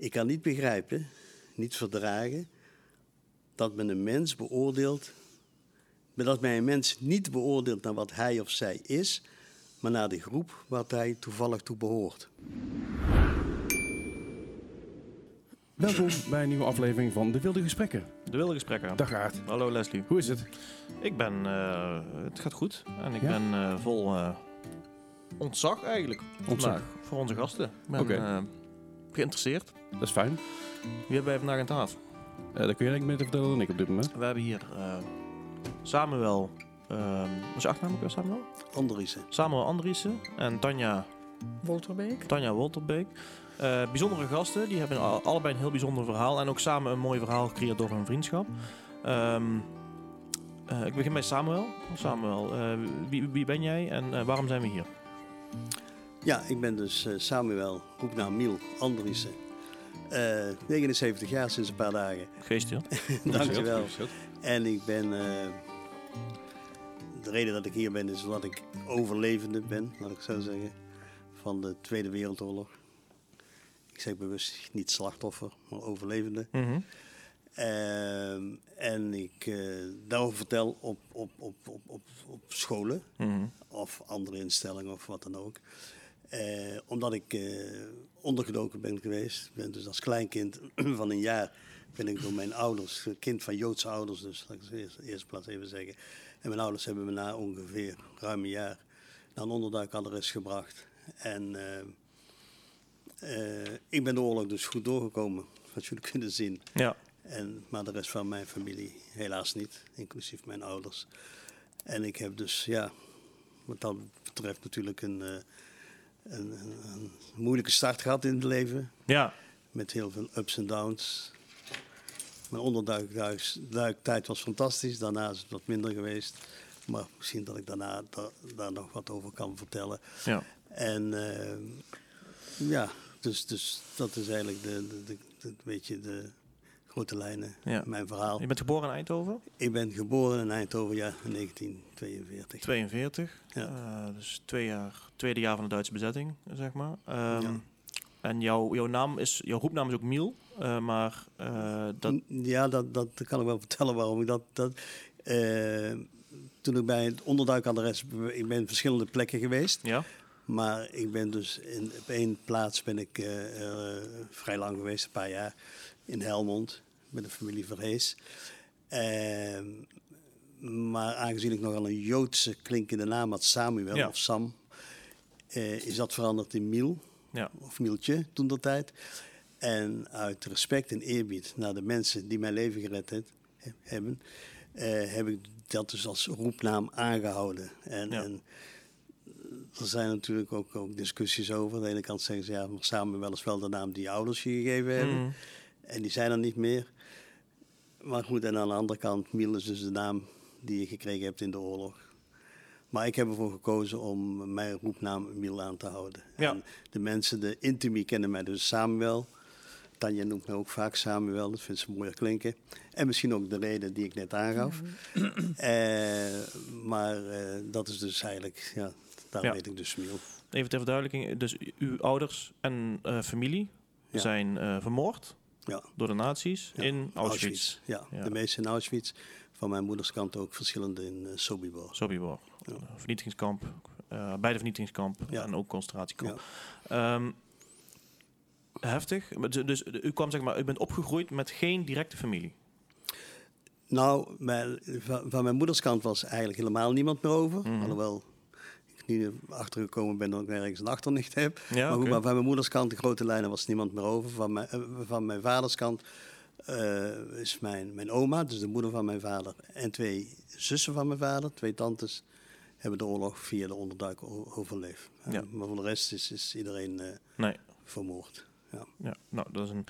Ik kan niet begrijpen, niet verdragen, dat men een mens beoordeelt, maar dat men een mens niet beoordeelt naar wat hij of zij is, maar naar de groep wat hij toevallig toe behoort. Welkom bij een nieuwe aflevering van De Wilde Gesprekken. De wilde gesprekken. Dag Aard. Hallo Leslie. Hoe is het? Ik ben, eh, het gaat goed. En ik Ja? ben eh, vol eh, ontzag eigenlijk Ontzag. vandaag voor onze gasten. Oké. eh, geïnteresseerd. Dat is fijn. Wie hebben wij vandaag aan tafel? Eh daar kun je eigenlijk beter vertellen dan ik op dit moment. We hebben hier eh, Samuel, ehm wat is je achternaam ook weer Samuel? Andriessen. Samuel Andriessen en Tanja, Wolterbeek. Tanja Wolterbeek. Eh, bijzondere gasten, die hebben al- allebei een heel bijzonder verhaal en ook samen een mooi verhaal gecreëerd door hun vriendschap. Ehm, eh, ik begin bij Samuel. Samuel, eh, wie, wie ben jij en waarom zijn we hier? Ja, ik ben dus eh, Samuel, roepnaam Miel Andriessen. Eh 79 jaar sinds een paar dagen. Geest, ja. Dankjewel. En ik ben. eh, de reden dat ik hier ben is omdat ik overlevende ben, laat ik zo zeggen, van de Tweede Wereldoorlog. Ik zeg bewust niet slachtoffer, maar overlevende. Mhm. Ehm, en ik eh, daarover vertel op, op, op, op, op, op scholen Mhm. of andere instellingen of wat dan ook. Eh, omdat ik eh, ondergedoken ben geweest. Ik ben dus als kleinkind van een jaar ben ik door mijn ouders, kind van Joodse ouders, dus laat ik het eerst, eerst plaats even zeggen. En mijn ouders hebben me na ongeveer ruim een jaar naar een onderduikadres gebracht. En eh, eh, ik ben de oorlog dus goed doorgekomen, wat jullie kunnen zien. Ja. En, maar de rest van mijn familie helaas niet, inclusief mijn ouders. En ik heb dus, ja, wat dat betreft natuurlijk een, een, een, moeilijke start gehad in het leven. Ja. Met heel veel ups en downs. Mijn onderduiktijd was fantastisch, daarna is het wat minder geweest. Maar misschien dat ik daarna da- daar nog wat over kan vertellen. Ja. En eh, ja, dus, dus dat is eigenlijk de, de, de, de- een beetje de grote lijnen, Ja. mijn verhaal. Je bent geboren in Eindhoven, Ik ben geboren in Eindhoven, ja, in 1942. 42. Ja. Eh, dus twee jaar, tweede jaar van de Duitse bezetting, zeg maar. Ehm, Ja. En jouw, jouw naam is, jouw roepnaam is ook Miel, eh, maar eh, dat... Ja, dat, dat kan ik wel vertellen waarom ik dat... dat toen ik bij het onderduikadres... Ik ben verschillende plekken geweest. Ja? Maar ik ben dus in, op één plaats ben ik vrij lang geweest, een paar jaar. In Helmond, met de familie Verhees. Ehm, maar aangezien ik nogal een Joodse klinkende naam had, Samuel Ja. of Sam... eh, is dat veranderd in Miel Ja. of Mieltje toen dat tijd. En uit respect en eerbied naar de mensen die mijn leven gered het- he- hebben, eh, heb ik dat dus als roepnaam aangehouden. En, Ja. en er zijn natuurlijk ook, ook discussies over. Aan de ene kant zeggen ze ja, maar samen wel eens wel de naam die je ouders je gegeven hebben. Mhm. En die zijn er niet meer. Maar goed, en aan de andere kant, Miel is dus de naam die je gekregen hebt in de oorlog. Maar ik heb ervoor gekozen om mijn roepnaam Miel aan te houden. Ja. En de mensen, de intimi kennen mij dus Samuel. Tanja noemt mij ook vaak Samuel, dat vindt ze mooier klinken. En misschien ook de reden die ik net aangaf. Eh, maar eh, dat is dus eigenlijk, ja, daar Ja. weet ik dus Miel. Even ter verduidelijking, dus uw ouders en eh, familie Ja. zijn vermoord Ja. door de nazi's Ja, in Auschwitz. Ja, Ja. de meeste in Auschwitz. Van mijn moeders kant ook verschillende in uh, Sobibor. Sobibor. Eh, Vernietigingskamp. eh beide vernietigingskamp en ook concentratiekamp. Ehm, heftig. Dus, dus u kwam zeg maar, u bent opgegroeid met geen directe familie. Nou, mijn, van, van mijn moeders kant was eigenlijk helemaal niemand meer over. Mhm. Alhoewel nu achtergekomen ben dat ik ergens een achternicht heb. Ja, maar, goed, maar van mijn moeders kant, de grote lijnen, was niemand meer over. Van mijn, eh, van mijn vaders kant eh, is mijn, mijn oma, dus de moeder van mijn vader, en twee zussen van mijn vader, twee tantes, hebben de oorlog via de onderduik overleefd. Ja. Maar voor de rest is, is iedereen eh, Nee. vermoord. Ja. Ja, nou, dat is een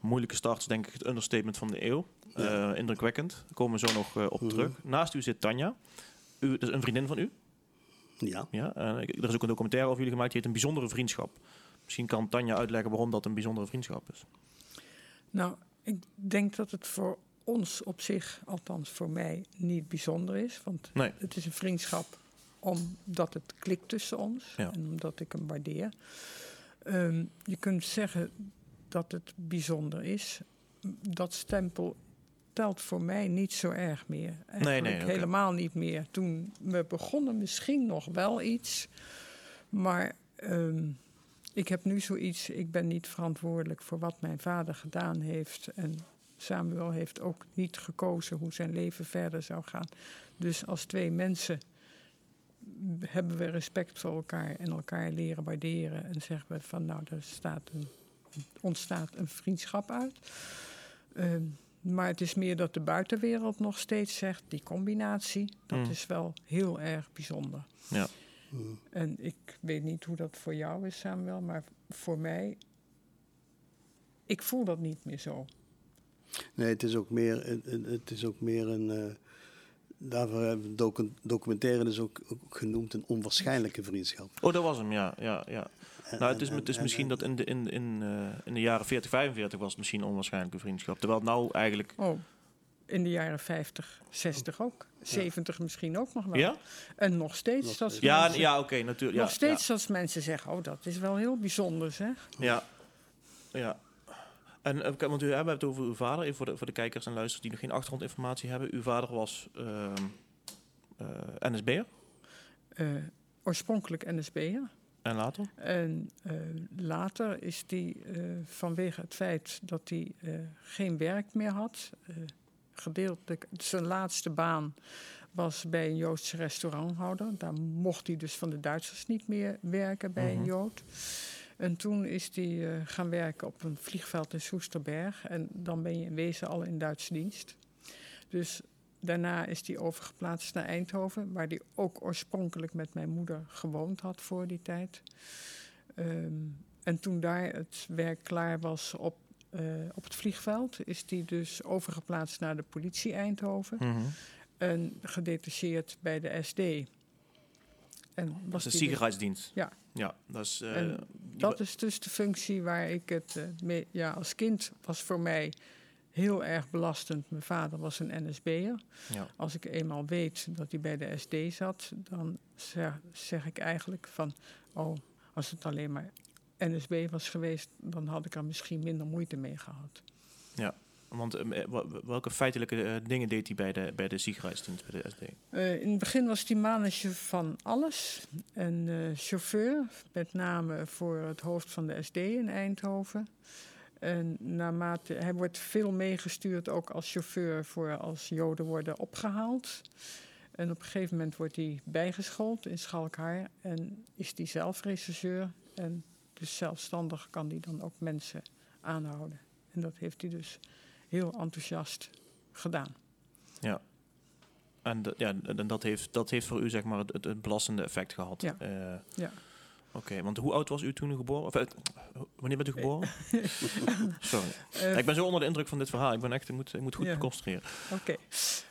moeilijke start, denk ik het understatement van de eeuw. Ja. Indrukwekkend. Daar komen we zo nog op Mhm. terug. Naast u zit Tanja. U, dat is een vriendin van u. Ja. Ja, eh, er is ook een documentaire over jullie gemaakt, die heet Een Bijzondere Vriendschap. Misschien kan Tanja uitleggen waarom dat een bijzondere vriendschap is. Nou, ik denk dat het voor ons op zich, althans voor mij, niet bijzonder is. Want Nee. het is een vriendschap omdat het klikt tussen ons Ja. en omdat ik hem waardeer. Ehm, je kunt zeggen dat het bijzonder is. Dat stempel telt voor mij niet zo erg meer. Eigenlijk nee, helemaal niet meer. Toen we begonnen misschien nog wel iets. Maar ehm, ik heb nu zoiets, ik ben niet verantwoordelijk voor wat mijn vader gedaan heeft. En Samuel heeft ook niet gekozen hoe zijn leven verder zou gaan. Dus als twee mensen hebben we respect voor elkaar en elkaar leren waarderen. En zeggen we van nou, er staat een, ontstaat een vriendschap uit. Ehm, maar het is meer dat de buitenwereld nog steeds zegt, die combinatie, dat Mm. is wel heel erg bijzonder. Ja. Mm. En ik weet niet hoe dat voor jou is, Samuel, maar voor mij, ik voel dat niet meer zo. Nee, het is ook meer, het, is ook meer een. eh, daarvoor hebben we docu documentaire dus ook, ook genoemd een onwaarschijnlijke vriendschap. Oh, dat was hem, ja. ja, ja. En- Nou, het is, en- het is en- misschien en- dat in de, in, in, eh, in de jaren 40, 45 was het misschien een onwaarschijnlijke vriendschap. Terwijl het nou eigenlijk... Oh, in de jaren 50, 60 ook. 70 misschien ook nog wel. Ja? En nog steeds. Nog steeds. Ja, mensen, ja oké, natuurlijk. nog ja, steeds als mensen zeggen, oh, dat is wel heel bijzonder, zeg. Ja. ja. En, eh, want u hebben het over uw vader, even voor de, voor de kijkers en luisteraars die nog geen achtergrondinformatie hebben. Uw vader was ehm eh NSB'er Eh, oorspronkelijk NSB'er. En later? En eh, later is die eh, vanwege het feit dat hij eh, geen werk meer had, gedeeltelijk zijn laatste baan was bij een Joodse restauranthouder. Daar mocht hij dus van de Duitsers niet meer werken bij Mhm. een Jood. En toen is hij gaan werken op een vliegveld in Soesterberg. En dan ben je in wezen al in Duitse dienst. Dus daarna is hij overgeplaatst naar Eindhoven, waar hij ook oorspronkelijk met mijn moeder gewoond had voor die tijd. Ehm, en toen daar het werk klaar was op, eh, op het vliegveld, is hij dus overgeplaatst naar de politie Eindhoven Mhm. en gedetacheerd bij de SD. En Dat is de die dus-. Ja. Ja, dat is... eh, die dat is dus de functie waar ik het eh, mee... Ja, als kind was voor mij heel erg belastend. Mijn vader was een NSB'er. ja. Als ik eenmaal weet dat hij bij de SD zat, dan zeg, zeg ik eigenlijk van... Oh, als het alleen maar NSB was geweest, dan had ik er misschien minder moeite mee gehad. Want eh, wa- welke feitelijke eh, dingen deed hij bij de, bij de Ziegerheidsdienst, bij de SD? Eh, in het begin was hij manager van alles. En eh, chauffeur, met name voor het hoofd van de SD in Eindhoven. En naarmate, hij wordt veel meegestuurd, ook als chauffeur, voor als Joden worden opgehaald. En op een gegeven moment wordt hij bijgeschoold in Schalkhaar. En is hij zelf rechercheur. En dus zelfstandig kan hij dan ook mensen aanhouden. En dat heeft hij dus heel enthousiast gedaan. En, d- ja, en dat, heeft, dat heeft voor u zeg maar het, het, belastende effect gehad. Ja. Eh, Ja. Oké, want hoe oud was u toen u geboren? Of, eh, wanneer bent u geboren? Sorry. Eh, ik ben zo onder de indruk van dit verhaal. Ik ben echt, ik moet, ik moet goed Ja. concentreren. Oké.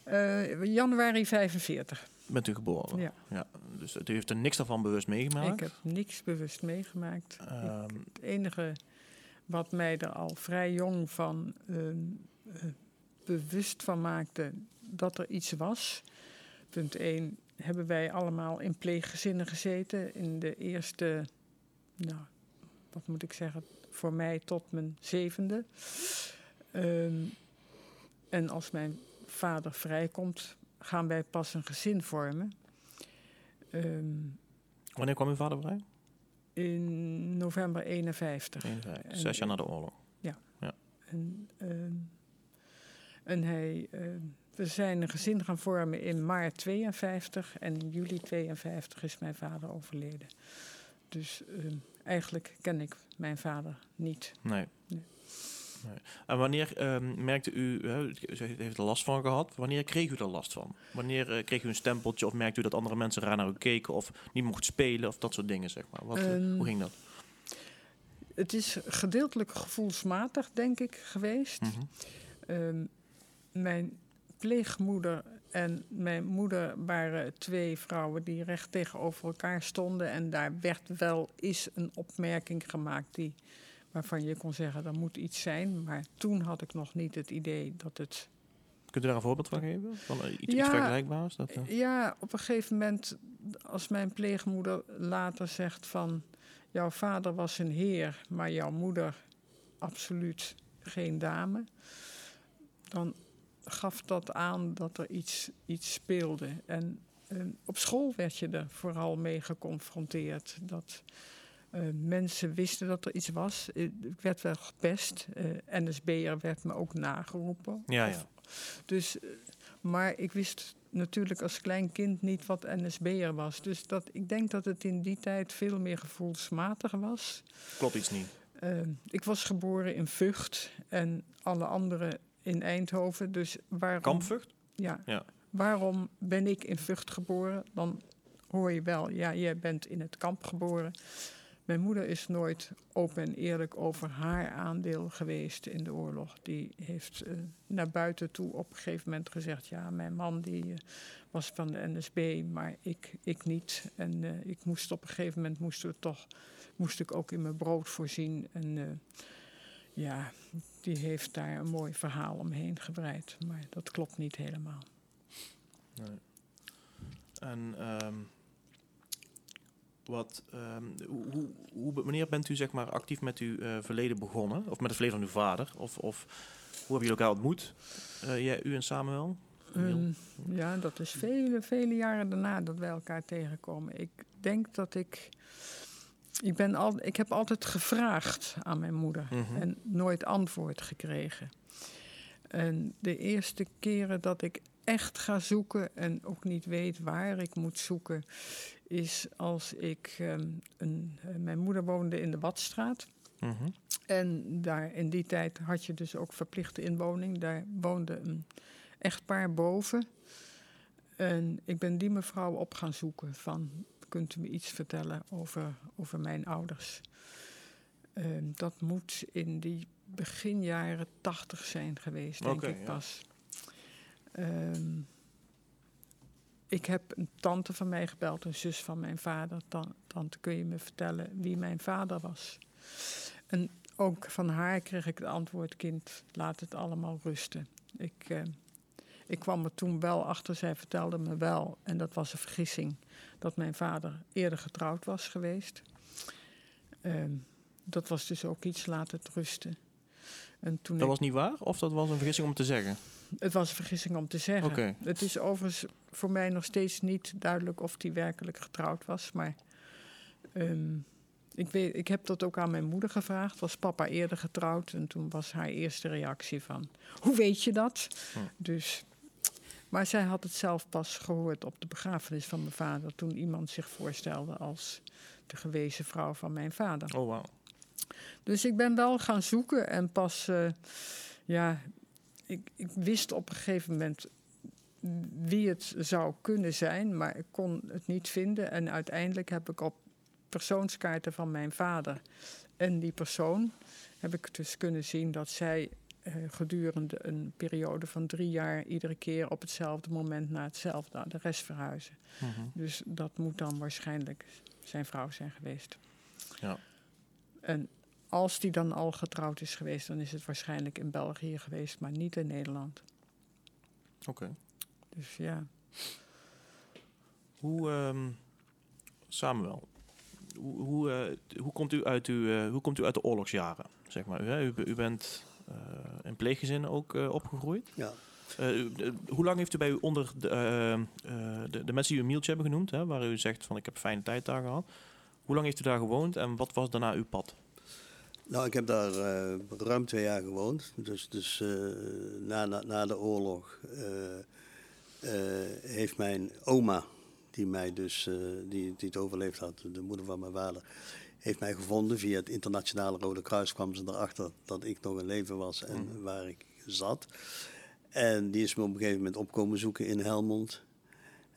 Eh, januari 45. Bent u geboren? Ja. Dus u heeft er niks daarvan bewust meegemaakt? Ik heb niks bewust meegemaakt. Ehm, Het enige wat mij er al vrij jong van ehm, eh, bewust van maakte dat er iets was. Punt 1 hebben wij allemaal in pleeggezinnen gezeten. In de eerste, nou, wat moet ik zeggen, voor mij tot mijn zevende. Ehm, en als mijn vader vrijkomt, gaan wij pas een gezin vormen. Ehm, wanneer kwam uw vader vrij? in november 51. 51, En- Zes jaar na de oorlog. En, ehm, en hij, we zijn een gezin gaan vormen in maart 52 en in juli 52 is mijn vader overleden. Dus ehm, eigenlijk ken ik mijn vader niet. Nee. Nee. Nee. En wanneer ehm, merkte u, u heeft er last van gehad, wanneer kreeg u er last van? Wanneer eh, kreeg u een stempeltje of merkte u dat andere mensen raar naar u keken of niet mocht spelen of dat soort dingen, zeg maar? Wat, eh, Ehm, hoe ging dat? Het is gedeeltelijk gevoelsmatig, denk ik, geweest. Mhm. Mijn pleegmoeder en mijn moeder waren twee vrouwen die recht tegenover elkaar stonden. En daar werd wel eens een opmerking gemaakt die, waarvan je kon zeggen, er moet iets zijn. Maar toen had ik nog niet het idee dat het... Kunt u daar een voorbeeld van geven? Van eh, iets, Ja. iets vergelijkbaars? Dat, eh, Ja, op een gegeven moment, als mijn pleegmoeder later zegt van... jouw vader was een heer, maar jouw moeder absoluut geen dame, dan gaf dat aan dat er iets, iets speelde. En eh, op school werd je er vooral mee geconfronteerd. Dat eh, mensen wisten dat er iets was. Eh, Ik werd wel gepest. Eh NSB'er werd me ook nageroepen. Ja, ja. Dus, maar ik wist natuurlijk als klein kind niet wat NSB'er was. Dus dat, ik denk dat het in die tijd veel meer gevoelsmatig was. Klopt iets niet. Eh, ik was geboren in Vught en alle anderen in Eindhoven. Dus waarom, Kampvucht? Ja, Ja. waarom ben ik in Vught geboren? Dan hoor je wel, ja, jij bent in het kamp geboren. Mijn moeder is nooit open en eerlijk over haar aandeel geweest in de oorlog. Die heeft eh, naar buiten toe op een gegeven moment gezegd... ja, mijn man die, eh, was van de NSB, maar ik, ik niet. En eh, ik moest op een gegeven moment moesten we toch, moest ik ook in mijn brood voorzien. En ja, die heeft daar een mooi verhaal omheen gebreid. Maar dat klopt niet helemaal. Nee. En ehm, wat, ehm, hoe, hoe, wanneer bent u zeg maar actief met uw eh, verleden begonnen? Of met het verleden van uw vader? Of, of hoe hebben jullie elkaar ontmoet? Eh, jij, u en Samuel? Ehm, ja, dat is vele, vele jaren daarna dat wij elkaar tegenkomen. Ik denk dat ik. Ik, ben al, ik heb altijd gevraagd aan mijn moeder Mhm. en nooit antwoord gekregen. En de eerste keren dat ik echt ga zoeken en ook niet weet waar ik moet zoeken, is als ik. ehm, een, eh, mijn moeder woonde in de Badstraat. Mhm. En daar in die tijd had je dus ook verplichte inwoning. Daar woonde een echtpaar boven. En ik ben die mevrouw op gaan zoeken van... kunt u me iets vertellen over, over mijn ouders? Ehm, dat moet in die begin jaren tachtig zijn geweest, denk ik ja. pas. Ehm, ik heb een tante van mij gebeld, een zus van mijn vader. Tan- tante, kun je me vertellen wie mijn vader was? En ook van haar kreeg ik het antwoord: kind, laat het allemaal rusten. Ik, eh, ik kwam er toen wel achter, zij vertelde me wel, en dat was een vergissing, dat mijn vader eerder getrouwd was geweest. Ehm, dat was dus ook iets, laat het rusten. En toen Dat ik- was niet waar? Of dat was een vergissing om te zeggen? het was een vergissing om te zeggen. Het is overigens voor mij nog steeds niet duidelijk of hij werkelijk getrouwd was. Maar ehm, ik, weet, ik heb dat ook aan mijn moeder gevraagd. Was papa eerder getrouwd? En toen was haar eerste reactie van... Hoe weet je dat? Hm. Dus, maar zij had het zelf pas gehoord op de begrafenis van mijn vader... toen iemand zich voorstelde als de gewezen vrouw van mijn vader. Oh, wauw. Dus ik ben wel gaan zoeken en pas, eh, ja, ik, ik wist op een gegeven moment wie het zou kunnen zijn, maar ik kon het niet vinden. En uiteindelijk heb ik op persoonskaarten van mijn vader en die persoon, heb ik dus kunnen zien dat zij gedurende een periode van drie jaar iedere keer op hetzelfde moment naar hetzelfde adres verhuizen. Mhm. Dus dat moet dan waarschijnlijk zijn vrouw zijn geweest. Ja. En als die dan al getrouwd is geweest, dan is het waarschijnlijk in België geweest, maar niet in Nederland. Oké. Dus ja. Hoe, ehm, Samuel, hoe, hoe, eh, hoe, komt u uit uw, eh, hoe komt u uit de oorlogsjaren? Zeg maar? u, u, u bent eh, in pleeggezin ook eh, opgegroeid. Ja. Eh, eh, hoe lang heeft u bij u onder de, eh, eh, de, de mensen die u een hebben genoemd, hè, waar u zegt van ik heb fijne tijd daar gehad. Hoe lang heeft u daar gewoond en wat was daarna uw pad? Nou, ik heb daar eh, ruim twee jaar gewoond. Dus, dus eh, na, na, na de oorlog eh, eh, heeft mijn oma, die mij dus, eh, die, die het overleefd had, de moeder van mijn vader, heeft mij gevonden. Via het internationale Rode Kruis kwam ze erachter dat ik nog in leven was en Mhm. waar ik zat. En die is me op een gegeven moment opkomen zoeken in Helmond.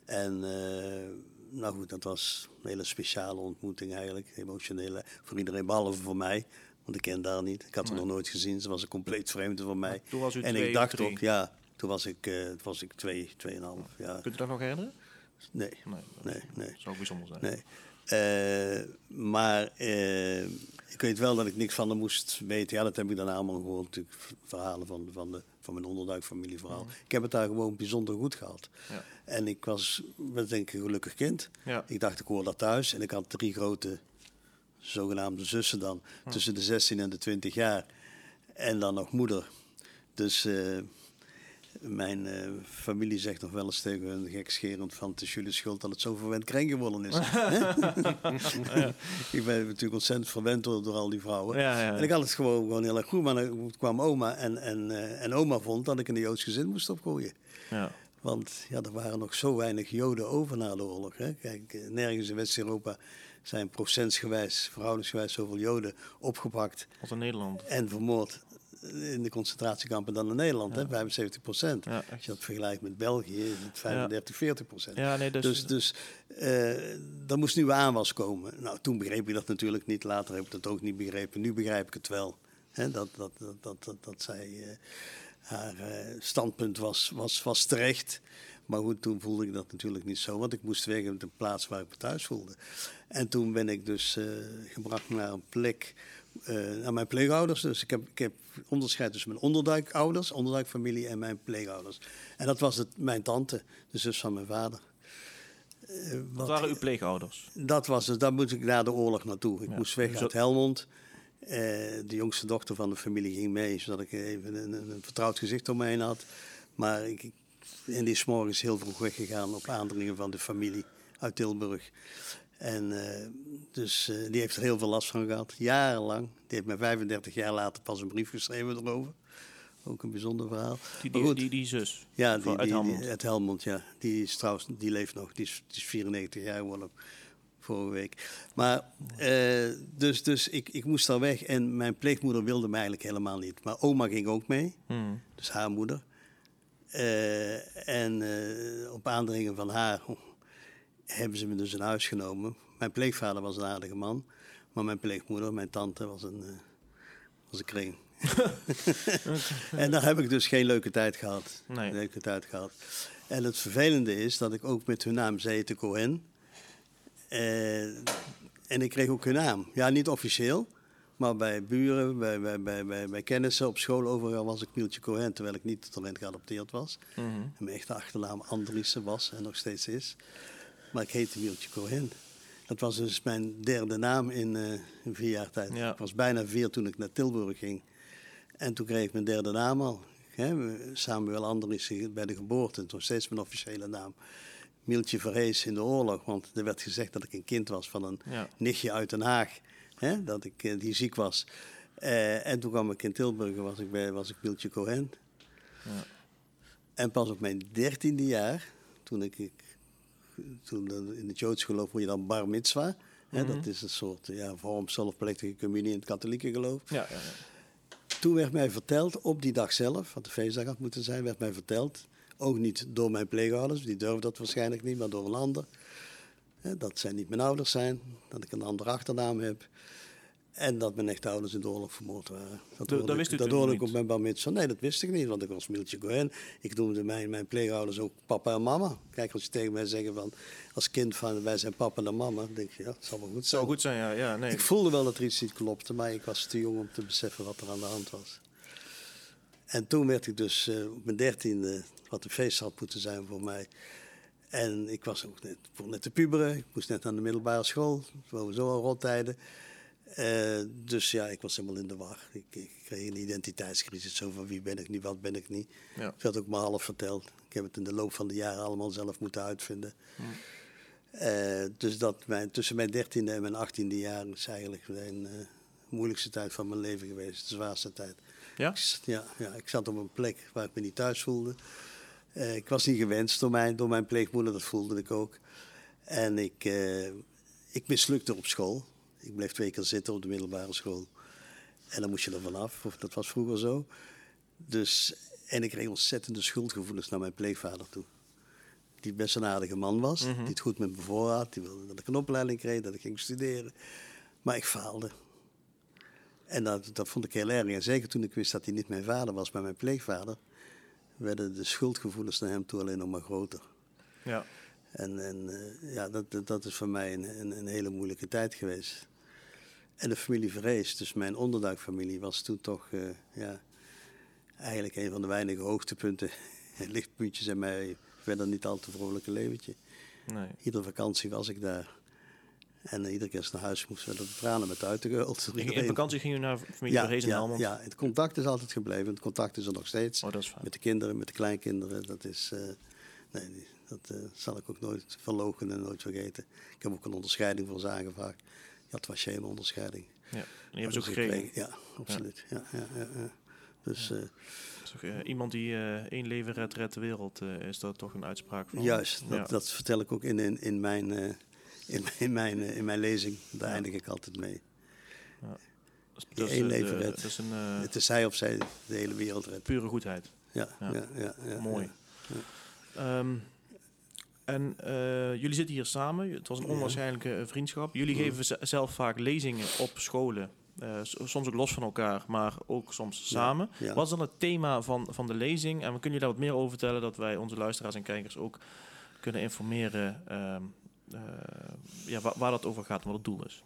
En eh, nou goed, dat was een hele speciale ontmoeting eigenlijk. Emotionele, voor iedereen behalve voor mij. Want ik ken daar niet. Ik had haar nog nooit gezien. Ze was een compleet vreemde van mij. Toen was u En ik dacht ook, ja, toen was ik, toen was ik twee, tweeënhalf. Ja. Kunt u dat nog herinneren? Nee, Nee, dat nee, nee. zou ook bijzonder zijn. Nee. Eh, maar eh, ik weet wel dat ik niks van haar moest weten. Ja, dat heb ik daarna allemaal gehoord. Verhalen van, van, de, van mijn onderduikfamilie vooral. Ik heb het daar gewoon bijzonder goed gehad. Ja. En ik was, wat denk ik, een gelukkig kind. Ja. Ik dacht, ik hoor dat thuis. En ik had drie grote zogenaamde zussen dan. Tussen de 16 en de 20 jaar. En dan nog moeder. Dus eh, mijn eh, familie zegt nog wel eens tegen hun gekscherend van het is jullie schuld dat het zo verwend kring geworden is. ik ben natuurlijk ontzettend verwend door, door al die vrouwen. Ja, ja. En ik had het gewoon, gewoon heel erg goed, maar dan kwam oma en, en, eh, en oma vond dat ik in een Joods gezin moest opgroeien. ja. Want ja, er waren nog zo weinig Joden over na de oorlog. Hè. Kijk, eh, nergens in West-Europa zijn procentsgewijs, verhoudingsgewijs zoveel Joden opgepakt Als in Nederland. en vermoord in de concentratiekampen dan in Nederland. Hè, 75 procent. Ja, Als je dat vergelijkt met België, is het 35, 40 procent. Ja, nee, dus, Dus, dus eh er moest nieuwe aanwas komen. Nou, toen begreep ik dat natuurlijk niet. Later heb ik dat ook niet begrepen. Nu begrijp ik het wel. Hè, dat, dat, dat, dat, dat, dat zij, eh, haar eh, standpunt was, was, was terecht. Maar goed, toen voelde ik dat natuurlijk niet zo. Want ik moest weg op de plaats waar ik me thuis voelde. En toen ben ik dus gebracht naar een plek, naar mijn pleegouders. Dus ik heb, ik heb onderscheid tussen mijn onderduikouders, onderduikfamilie en mijn pleegouders. En dat was het, mijn tante, de zus van mijn vader. Eh, wat waren uw pleegouders? dat was het, daar moest ik na de oorlog naartoe. Ik Ja. moest weg uit Helmond. Eh, de jongste dochter van de familie ging mee, zodat ik even een, een, een vertrouwd gezicht om me heen had. Maar ik, en die is morgens heel vroeg weggegaan op aandringen van de familie uit Tilburg. En eh, dus eh, die heeft er heel veel last van gehad, jarenlang. Die heeft mij 35 jaar later pas een brief geschreven erover. Ook een bijzonder verhaal. Die, die, goed. die, die zus. Ja, die, uit die, Helmond. uit Helmond, ja. Die is trouwens, die leeft nog. Die is, die is 94 jaar geworden vorige week. Maar, eh, dus, dus ik, ik moest daar weg en mijn pleegmoeder wilde mij eigenlijk helemaal niet. Maar oma ging ook mee, Hmm. dus haar moeder. En op aandringen van haar hebben ze me dus in huis genomen. Mijn pleegvader was een aardige man, maar mijn pleegmoeder, mijn tante, was een, eh, was een kring. en daar heb ik dus geen leuke tijd gehad. Nee. Leuke tijd gehad. En het vervelende is dat ik ook met hun naam zei te Cohen. Eh, en ik kreeg ook hun naam. Ja, niet officieel, maar bij buren, bij, bij, bij, bij, bij kennissen, op school overal was ik Mieltje Cohen, terwijl ik niet talent geadopteerd was. Mhm. En mijn echte achternaam Andriessen was en nog steeds is. Maar ik heette Mieltje Cohen. Dat was dus mijn derde naam in, eh, in vier jaar tijd. Ja. Ik was bijna vier toen ik naar Tilburg ging. En toen kreeg ik mijn derde naam al. Hè, Samuel Andriessen bij de geboorte, toen steeds mijn officiële naam. Mieltje Verhees in de oorlog, want er werd gezegd dat ik een kind was van een Ja. nichtje uit Den Haag. Dat ik, eh, die ziek was. Eh, en toen kwam ik in Tilburg, was ik, bij, was ik Mieltje Cohen. Ja. En pas op mijn dertiende jaar, toen ik, ik toen in het Joods geloof word je dan bar mitzwa. Hè, Mhm. Dat is een soort ja, vorm zelfplechtige communie in het katholieke geloof. Ja, ja. Toen werd mij verteld, op die dag zelf, wat de feestdag had moeten zijn, werd mij verteld, ook niet door mijn pleegouders, die durfden dat waarschijnlijk niet, maar door een ander. Hè, dat zij niet mijn ouders zijn, dat ik een andere achternaam heb. En dat mijn echte ouders in de oorlog vermoord waren. Dat, dat wist u ik, dat hoorde ik op mijn bar mitzvah. Nee, dat wist ik niet, want ik was Mieltje Cohen. Ik noemde mijn, mijn pleegouders ook papa en mama. Kijk, als je tegen mij zegt van, als kind van wij zijn papa en mama, dan denk je, ja, het zal wel goed zijn. Zou goed zijn, ja. ja nee. Ik voelde wel dat er iets niet klopte, maar ik was te jong om te beseffen wat er aan de hand was. En toen werd ik dus eh, op mijn dertiende, wat een feest had moeten zijn voor mij. En ik was ook net, net te puberen, ik moest net aan de middelbare school, sowieso al rottijden. Eh, dus ja, ik was helemaal in de war. Ik, ik kreeg een identiteitscrisis, zo van wie ben ik nu, wat ben ik niet. Ja. Ik had ook maar half verteld. Ik heb het in de loop van de jaren allemaal zelf moeten uitvinden. Eh, dus dat mijn, tussen mijn dertiende en mijn achttiende jaar is eigenlijk mijn eh, moeilijkste tijd van mijn leven geweest. De zwaarste tijd. Ja? Ik, ja, ja, ik zat op een plek waar ik me niet thuis voelde. Ik was niet gewenst door mijn, door mijn pleegmoeder, dat voelde ik ook. En ik, ik mislukte op school. Ik bleef twee keer zitten op de middelbare school. En dan moest je er vanaf, of dat was vroeger zo. Dus, en ik kreeg ontzettende schuldgevoelens naar mijn pleegvader toe. Die best een aardige man was, die het goed met me voor had. Die wilde dat ik een opleiding kreeg, dat ik ging studeren. Maar ik faalde. En dat, dat vond ik heel erg. En zeker toen ik wist dat hij niet mijn vader was, maar mijn pleegvader, werden de schuldgevoelens naar hem toe alleen nog maar groter. Ja. En, en eh, ja, dat, dat, is voor mij een, een, een hele moeilijke tijd geweest. En de familie Vrees, dus mijn onderduikfamilie, was toen toch eh, ja, eigenlijk een van de weinige hoogtepunten, lichtpuntjes in mijn verder niet al te vrolijke leventje. Nee. Iedere vakantie was ik daar. En eh, iedere keer als naar huis moesten we de tranen met uit de geuld. In, vakantie ging je naar familie ja, in ja, Helmond? ja, het contact is altijd gebleven. Het contact is er nog steeds. Oh, dat is fijn. Met de kinderen, met de kleinkinderen. Dat is... nee, dat eh, zal ik ook nooit verlogen en nooit vergeten. Ik heb ook een onderscheiding voor ze aangevraagd. Ja, het was geen onderscheiding. Ja. En je hebt ze ook Dus gekregen. Ja, absoluut. Ja. Ja. Dus eh, eh, iemand die één leven redt, redt de wereld, is dat toch een uitspraak van? juist, dat, dat vertel ik ook in, in, in, mijn, in, in, mijn, in mijn lezing. Daar eindig ik altijd mee. Die is, één leven redt. Een Het is hij of zij de hele wereld redt. pure goedheid. Ja, Ja. ja. Mooi. ja. En eh, jullie zitten hier samen. Het was een onwaarschijnlijke eh, vriendschap. Jullie geven ze- zelf vaak lezingen op scholen. Eh, soms ook los van elkaar, maar ook soms samen. Ja. Wat is dan het thema van, van de lezing? En we kunnen je daar wat meer over vertellen, dat wij onze luisteraars en kijkers ook kunnen informeren ehm, eh, ja, waar, waar dat over gaat en wat het doel is.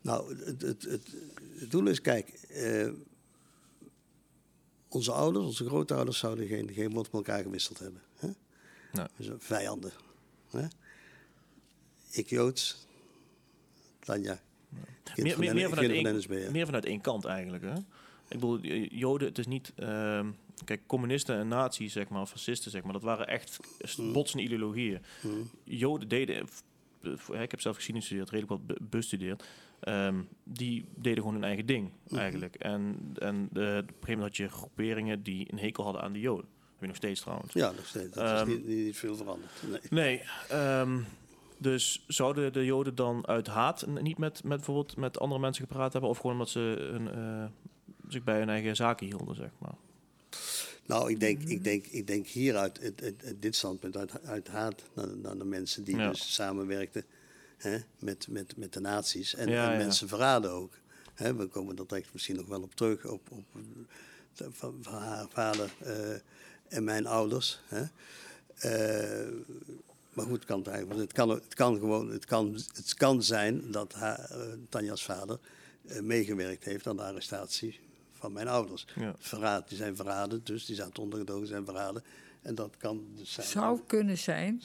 Nou, het, het, het, het doel is, kijk, onze ouders, onze grootouders zouden geen, geen woord met elkaar gewisseld hebben. Nee. Vijanden. Hè? Ik Joods, Tanja. Meer, meer, meer, vanuit van één, meer vanuit één kant eigenlijk. Hè? Ik bedoel, eh, Joden, het is niet. ehm, kijk, communisten en nazi's, zeg maar, fascisten, zeg maar, dat waren echt Mm. botsende ideologieën. Mm. Joden deden. Ik heb zelf geschiedenis gestudeerd, redelijk wat be- bestudeerd. Ehm, die deden gewoon hun eigen ding, Mhm. eigenlijk. En, en de, op een gegeven moment had je groeperingen die een hekel hadden aan de Joden. Heb je nog steeds trouwens. Ja, nog steeds. Dat Ehm, is niet, niet, veel veranderd. Nee. Nee, ehm, dus zouden de Joden dan uit haat niet met, met bijvoorbeeld met andere mensen gepraat hebben, of gewoon omdat ze hun, eh, zich bij hun eigen zaken hielden, zeg maar? Nou, ik denk, ik denk, ik denk hieruit, het- dit standpunt, uit, uit haat naar, naar de mensen die Ja. dus samenwerkten hè, met, met, met de nazi's. En, Ja, en ja. mensen verraden ook. Hè, we komen er direct misschien nog wel op terug, op, op van, van haar vader eh, en mijn ouders. Hè. Eh, maar goed, het kan, het eigenlijk- het kan, het kan gewoon, het kan, het kan zijn dat haar, eh, Tanja's vader eh, meegewerkt heeft aan de arrestatie van mijn ouders. Ja. Verraad, die zijn verraden, dus die zaten ondergedoken, zijn verraden. En dat kan dus zijn. Zou kunnen zijn,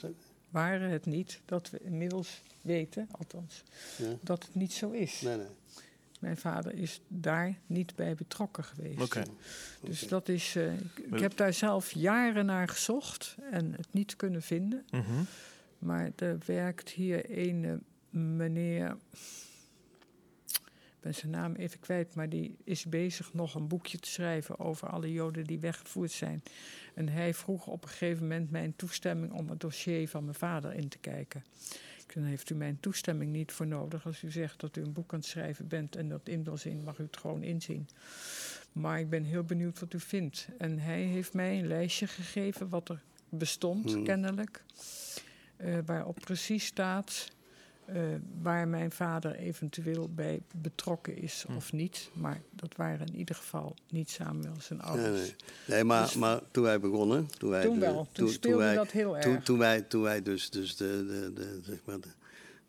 waren het niet, dat we inmiddels weten, althans, Ja. dat het niet zo is. Nee, nee. Mijn vader is daar niet bij betrokken geweest. Oké. Dus dat is. eh, ik, ik heb daar zelf jaren naar gezocht en het niet kunnen vinden. Mhm. Maar er werkt hier een meneer. Ik ben zijn naam even kwijt, maar die is bezig nog een boekje te schrijven over alle Joden die weggevoerd zijn. En hij vroeg op een gegeven moment mijn toestemming om het dossier van mijn vader in te kijken. Dan heeft u mijn toestemming niet voor nodig. Als u zegt dat u een boek aan het schrijven bent en dat in wil zien, mag u het gewoon inzien. Maar ik ben heel benieuwd wat u vindt. En hij heeft mij een lijstje gegeven wat er bestond, Hmm. kennelijk. eh, waarop precies staat eh, waar mijn vader eventueel bij betrokken is Hmm. of niet. Maar dat waren in ieder geval niet Samuel zijn Nee, ouders. nee. nee maar, Dus- maar toen wij begonnen, toen wij, Toen de- wel, toen, speelde wij, dat heel erg. toen, toen wij, toen wij dus, dus de, de, de, zeg maar de,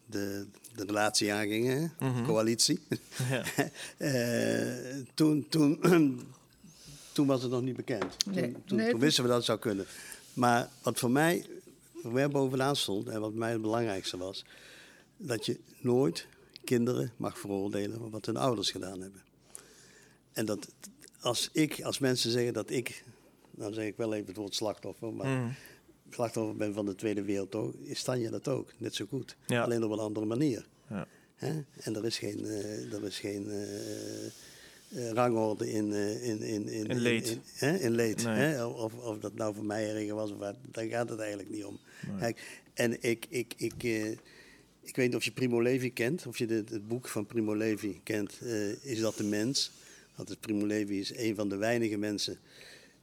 de, de relatie aangingen, hè, Mhm. de coalitie, Ja. eh, toen, toen, toen was het nog niet bekend. Toen, Nee, toen, nee, toen wisten we dat het zou kunnen. Maar wat voor mij, voor mij bovenaan stond en wat mij het belangrijkste was, dat je nooit kinderen mag veroordelen voor wat hun ouders gedaan hebben. En dat als ik, als mensen zeggen dat ik, dan zeg ik wel even het woord slachtoffer, maar Mhm. slachtoffer ben van de Tweede Wereldoorlog, is Tanja dat ook, net zo goed. Ja. Alleen op een andere manier. Ja. Hè? En er is geen, eh, er is geen eh, eh, rangorde in, in, in, in, In leed. In, hè? in leed Nee. hè? Of, of dat nou voor mij erger was, of wat, daar gaat het eigenlijk niet om. Nee. En ik, ik, ik, ik weet niet of je Primo Levi kent, of je het boek van Primo Levi kent. eh, is dat de mens? Is Primo Levi is een van de weinige mensen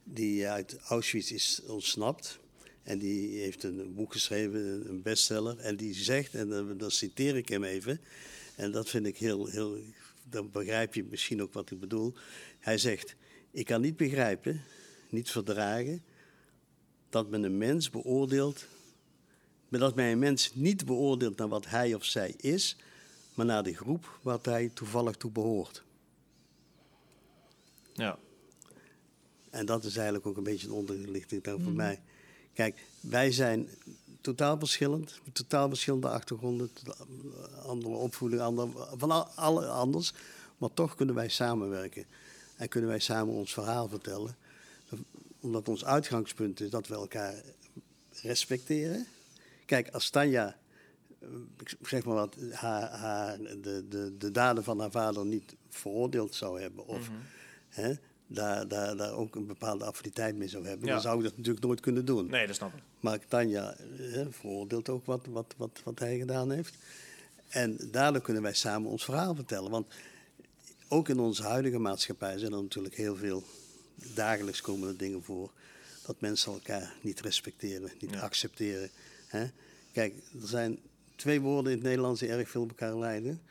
die uit Auschwitz is ontsnapt. En die heeft een boek geschreven, een bestseller. En die zegt, en dan, dan citeer ik hem even. En dat vind ik heel, heel. Dan begrijp je misschien ook wat ik bedoel. Hij zegt: Ik kan niet begrijpen, niet verdragen. dat men een mens beoordeelt. Maar dat men een mens niet beoordeelt naar wat hij of zij is. maar naar de groep wat hij toevallig toe behoort. ja. En dat is eigenlijk ook een beetje een onderlichting dan voor Mhm. mij. Kijk, wij zijn totaal verschillend. Totaal verschillende achtergronden, andere opvoeding, andere, van al, alle anders. Maar toch kunnen wij samenwerken. En kunnen wij samen ons verhaal vertellen. Omdat ons uitgangspunt is dat we elkaar respecteren. Kijk, als Tanja, eh, ik zeg maar wat, haar, haar, de, de, de daden van haar vader niet veroordeeld zou hebben. Of Mhm. hè, daar, daar, daar ook een bepaalde affiniteit mee zou hebben. Ja. Dan zou ik dat natuurlijk nooit kunnen doen. Nee, dat snap ik. Maar Tanja eh, veroordeelt ook wat, wat, wat, wat hij gedaan heeft. En daardoor kunnen wij samen ons verhaal vertellen. Want ook in onze huidige maatschappij zijn er natuurlijk heel veel dagelijks komende dingen voor. Dat mensen elkaar niet respecteren, niet Ja. accepteren. Hè? Kijk, er zijn twee woorden in het Nederlands die erg veel op elkaar lijden.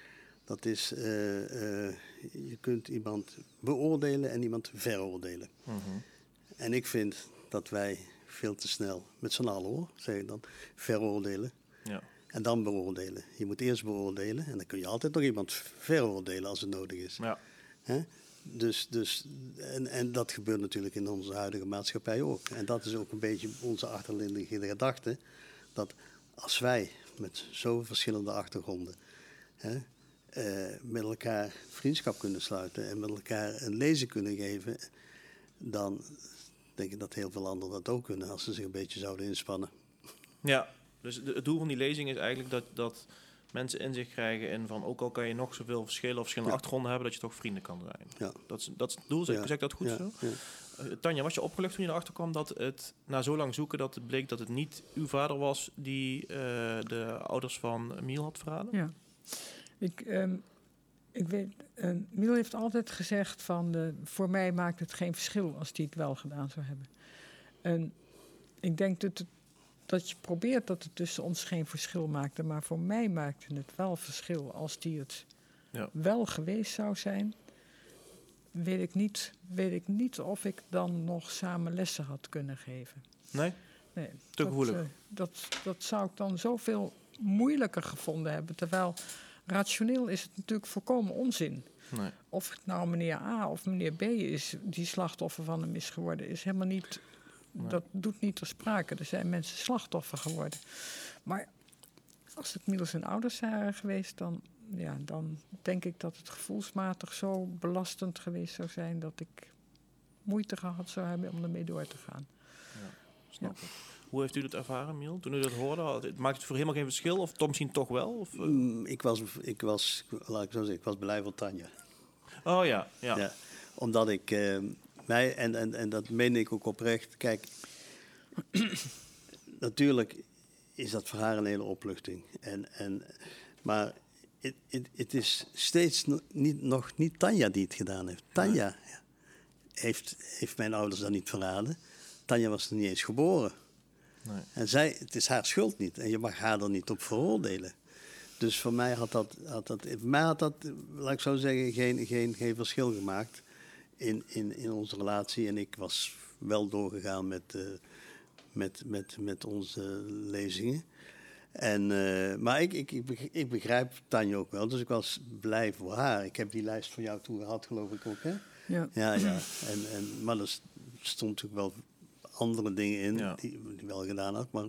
Dat is, eh, eh, je kunt iemand beoordelen en iemand veroordelen. Mhm. En ik vind dat wij veel te snel, met z'n allen hoor, zeg ik dan, veroordelen Ja. en dan beoordelen. Je moet eerst beoordelen en dan kun je altijd nog iemand veroordelen als het nodig is. Ja. Hè? Dus, dus, en, en dat gebeurt natuurlijk in onze huidige maatschappij ook. En dat is ook een beetje onze achterliggende gedachte. Dat als wij met zo verschillende achtergronden hè, eh, met elkaar vriendschap kunnen sluiten en met elkaar een lezing kunnen geven, dan denk ik dat heel veel anderen dat ook kunnen als ze zich een beetje zouden inspannen. Ja, dus het doel van die lezing is eigenlijk dat, dat mensen inzicht krijgen in van ook al kan je nog zoveel verschillen of verschillende Ja. achtergronden hebben, dat je toch vrienden kan zijn. Ja. Dat is, dat is het doel, zeg, Ja. zeg dat goed Ja, zo? Ja. Tanja, was je opgelucht toen je erachter kwam dat het na zo lang zoeken dat het bleek dat het niet uw vader was die eh, de ouders van Miel had verraden? Ja. Ik, ehm, ik weet, eh, Miel heeft altijd gezegd van, de, voor mij maakt het geen verschil als die het wel gedaan zou hebben. En ik denk dat, het, dat je probeert dat het tussen ons geen verschil maakte, maar voor mij maakte het wel verschil als die het Ja. wel geweest zou zijn. Weet ik, niet, weet ik niet of ik dan nog samen lessen had kunnen geven. Nee? Nee, Te dat, gevoelig. eh, dat, dat zou ik dan zoveel moeilijker gevonden hebben. Terwijl rationeel is het natuurlijk volkomen onzin. Nee. Of het nou meneer A of meneer B is die slachtoffer van hem is geworden, is helemaal niet. Nee. Dat doet niet ter sprake. Er zijn mensen slachtoffer geworden. Maar als het Miel zijn ouders waren geweest, dan, ja, dan denk ik dat het gevoelsmatig zo belastend geweest zou zijn dat ik moeite gehad zou hebben om ermee door te gaan. Snap ik. Hoe heeft u dat ervaren, Miel? Toen u dat hoorde, maakt het voor helemaal geen verschil? Of toch misschien toch wel? Of, eh? Mm, Ik was, ik was, laat ik zo zeggen, ik was blij voor Tanja. Oh ja, ja. Ja. Omdat ik eh, mij, en, en, en dat meen ik ook oprecht, kijk, natuurlijk is dat voor haar een hele opluchting. En, en, maar het- is steeds niet, nog niet Tanja die het gedaan heeft. Tanja heeft, heeft mijn ouders dan niet verraden. Tanja was er niet eens geboren. Nee. En zij, het is haar schuld niet. En je mag haar er niet op veroordelen. Dus voor mij had dat, had dat, voor mij had dat laat ik zo zeggen, geen, geen, geen verschil gemaakt in, in, in onze relatie. En ik was wel doorgegaan met, eh, met, met, met onze lezingen. En, eh, maar ik, ik, ik, beg- ik begrijp Tanja ook wel, dus ik was blij voor haar. Ik heb die lijst voor jou toen gehad, geloof ik ook, hè? Ja. Ja, ja. En, en, maar er st- stond natuurlijk wel andere dingen in Ja. die die wel gedaan had. Maar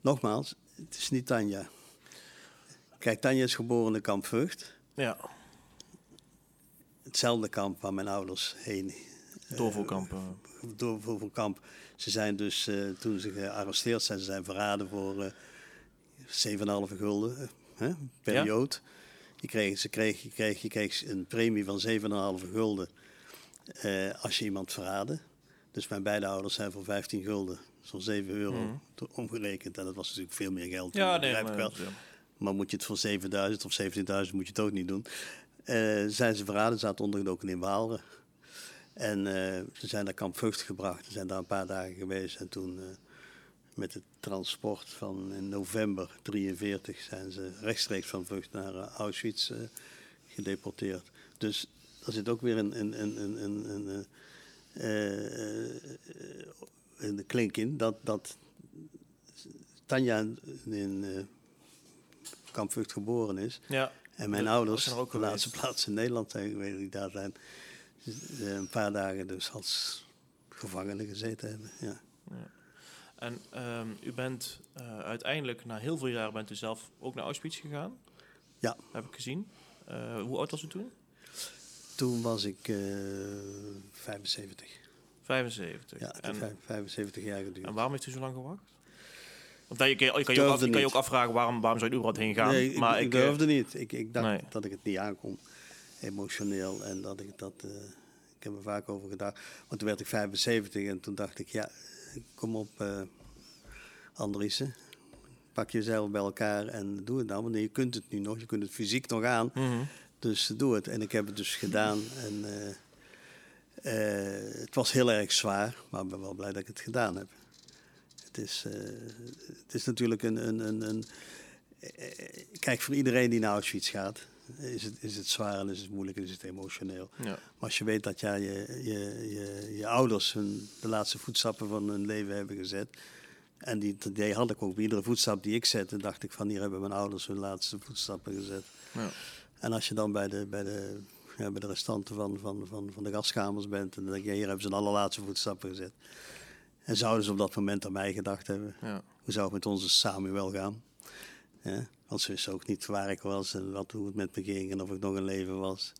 nogmaals, het is niet Tanja. Kijk, Tanja is geboren in Kamp Vught. Ja, Hetzelfde kamp waar mijn ouders heen doorvoerkampen. door voor voor kamp. Ze zijn dus, eh, toen ze gearresteerd zijn, ze zijn verraden voor eh 7,5 gulden hè, per Ja. jood. Je kreeg, ze kreeg, je, kreeg, je kreeg een premie van 7,5 gulden eh, als je iemand verraadde. Dus mijn beide ouders zijn voor 15 gulden, zo'n 7 euro Mhm. omgerekend. En dat was natuurlijk veel meer geld. Ja, dat nee, maar, wel. ja. Maar moet je het voor 7000 of 17.000 moet je het ook niet doen. Eh, zijn ze verraden, zaten ondergedoken in Waalre. En eh, ze zijn naar Kamp Vught gebracht. Ze zijn daar een paar dagen geweest. En toen eh, met het transport van in november 43 zijn ze rechtstreeks van Vught naar eh, Auschwitz eh, gedeporteerd. Dus er zit ook weer een, een, een, een, een, een, eh, een klink in dat, dat Tanja in eh, Kamp Vught geboren is. ja. En mijn Ja, ouders, er de laatste geweest. plaats in Nederland zijn geweest, die daar zijn, een paar dagen dus als gevangenen gezeten hebben. Ja. En ehm, u bent eh, uiteindelijk, na heel veel jaren, bent u zelf ook naar Auschwitz gegaan. Ja. Heb ik gezien. Eh, hoe oud was u toen? Toen was ik eh 75. 75. Ja, en, heeft vijf- 75 jaar geduurd. en waarom heeft u zo lang gewacht? Want je, kan, je, kan je, ook, af- Durfde je kan je ook afvragen waarom, waarom zou je er überhaupt heen gaan. Nee, ik, maar ik, ik, eh, durfde niet. Ik, ik dacht nee. dat ik het niet aankon, emotioneel. En dat ik dat, ik heb er vaak over gedacht. Want toen werd ik 75 en toen dacht ik, ja, kom op, eh Andriessen. Pak jezelf bij elkaar en doe het nou. Want je kunt het nu nog, je kunt het fysiek nog aan. mhm. Dus doe het. En ik heb het dus gedaan. En eh, eh, het was heel erg zwaar, maar ik ben wel blij dat ik het gedaan heb. Het is, het is natuurlijk een. een, een, een kijk, voor iedereen die naar Auschwitz gaat, is het, is het zwaar en is het moeilijk en is het emotioneel. ja. Maar als je weet dat ja, je, je, je, je ouders hun, de laatste voetstappen van hun leven hebben gezet. En die, idee had ik ook. Bij iedere voetstap die ik zette, dacht ik van hier hebben mijn ouders hun laatste voetstappen gezet. Ja. En als je dan bij de, bij de, ja, bij de restanten van, van, van, van de gaskamers bent, en dan denk je, hier hebben ze hun allerlaatste voetstappen gezet. En zouden ze op dat moment aan mij gedacht hebben, Ja. hoe zou het met onze Samuel gaan? Ja, want ze wisten ook niet waar ik was en wat, hoe het met me ging en of ik nog in leven was.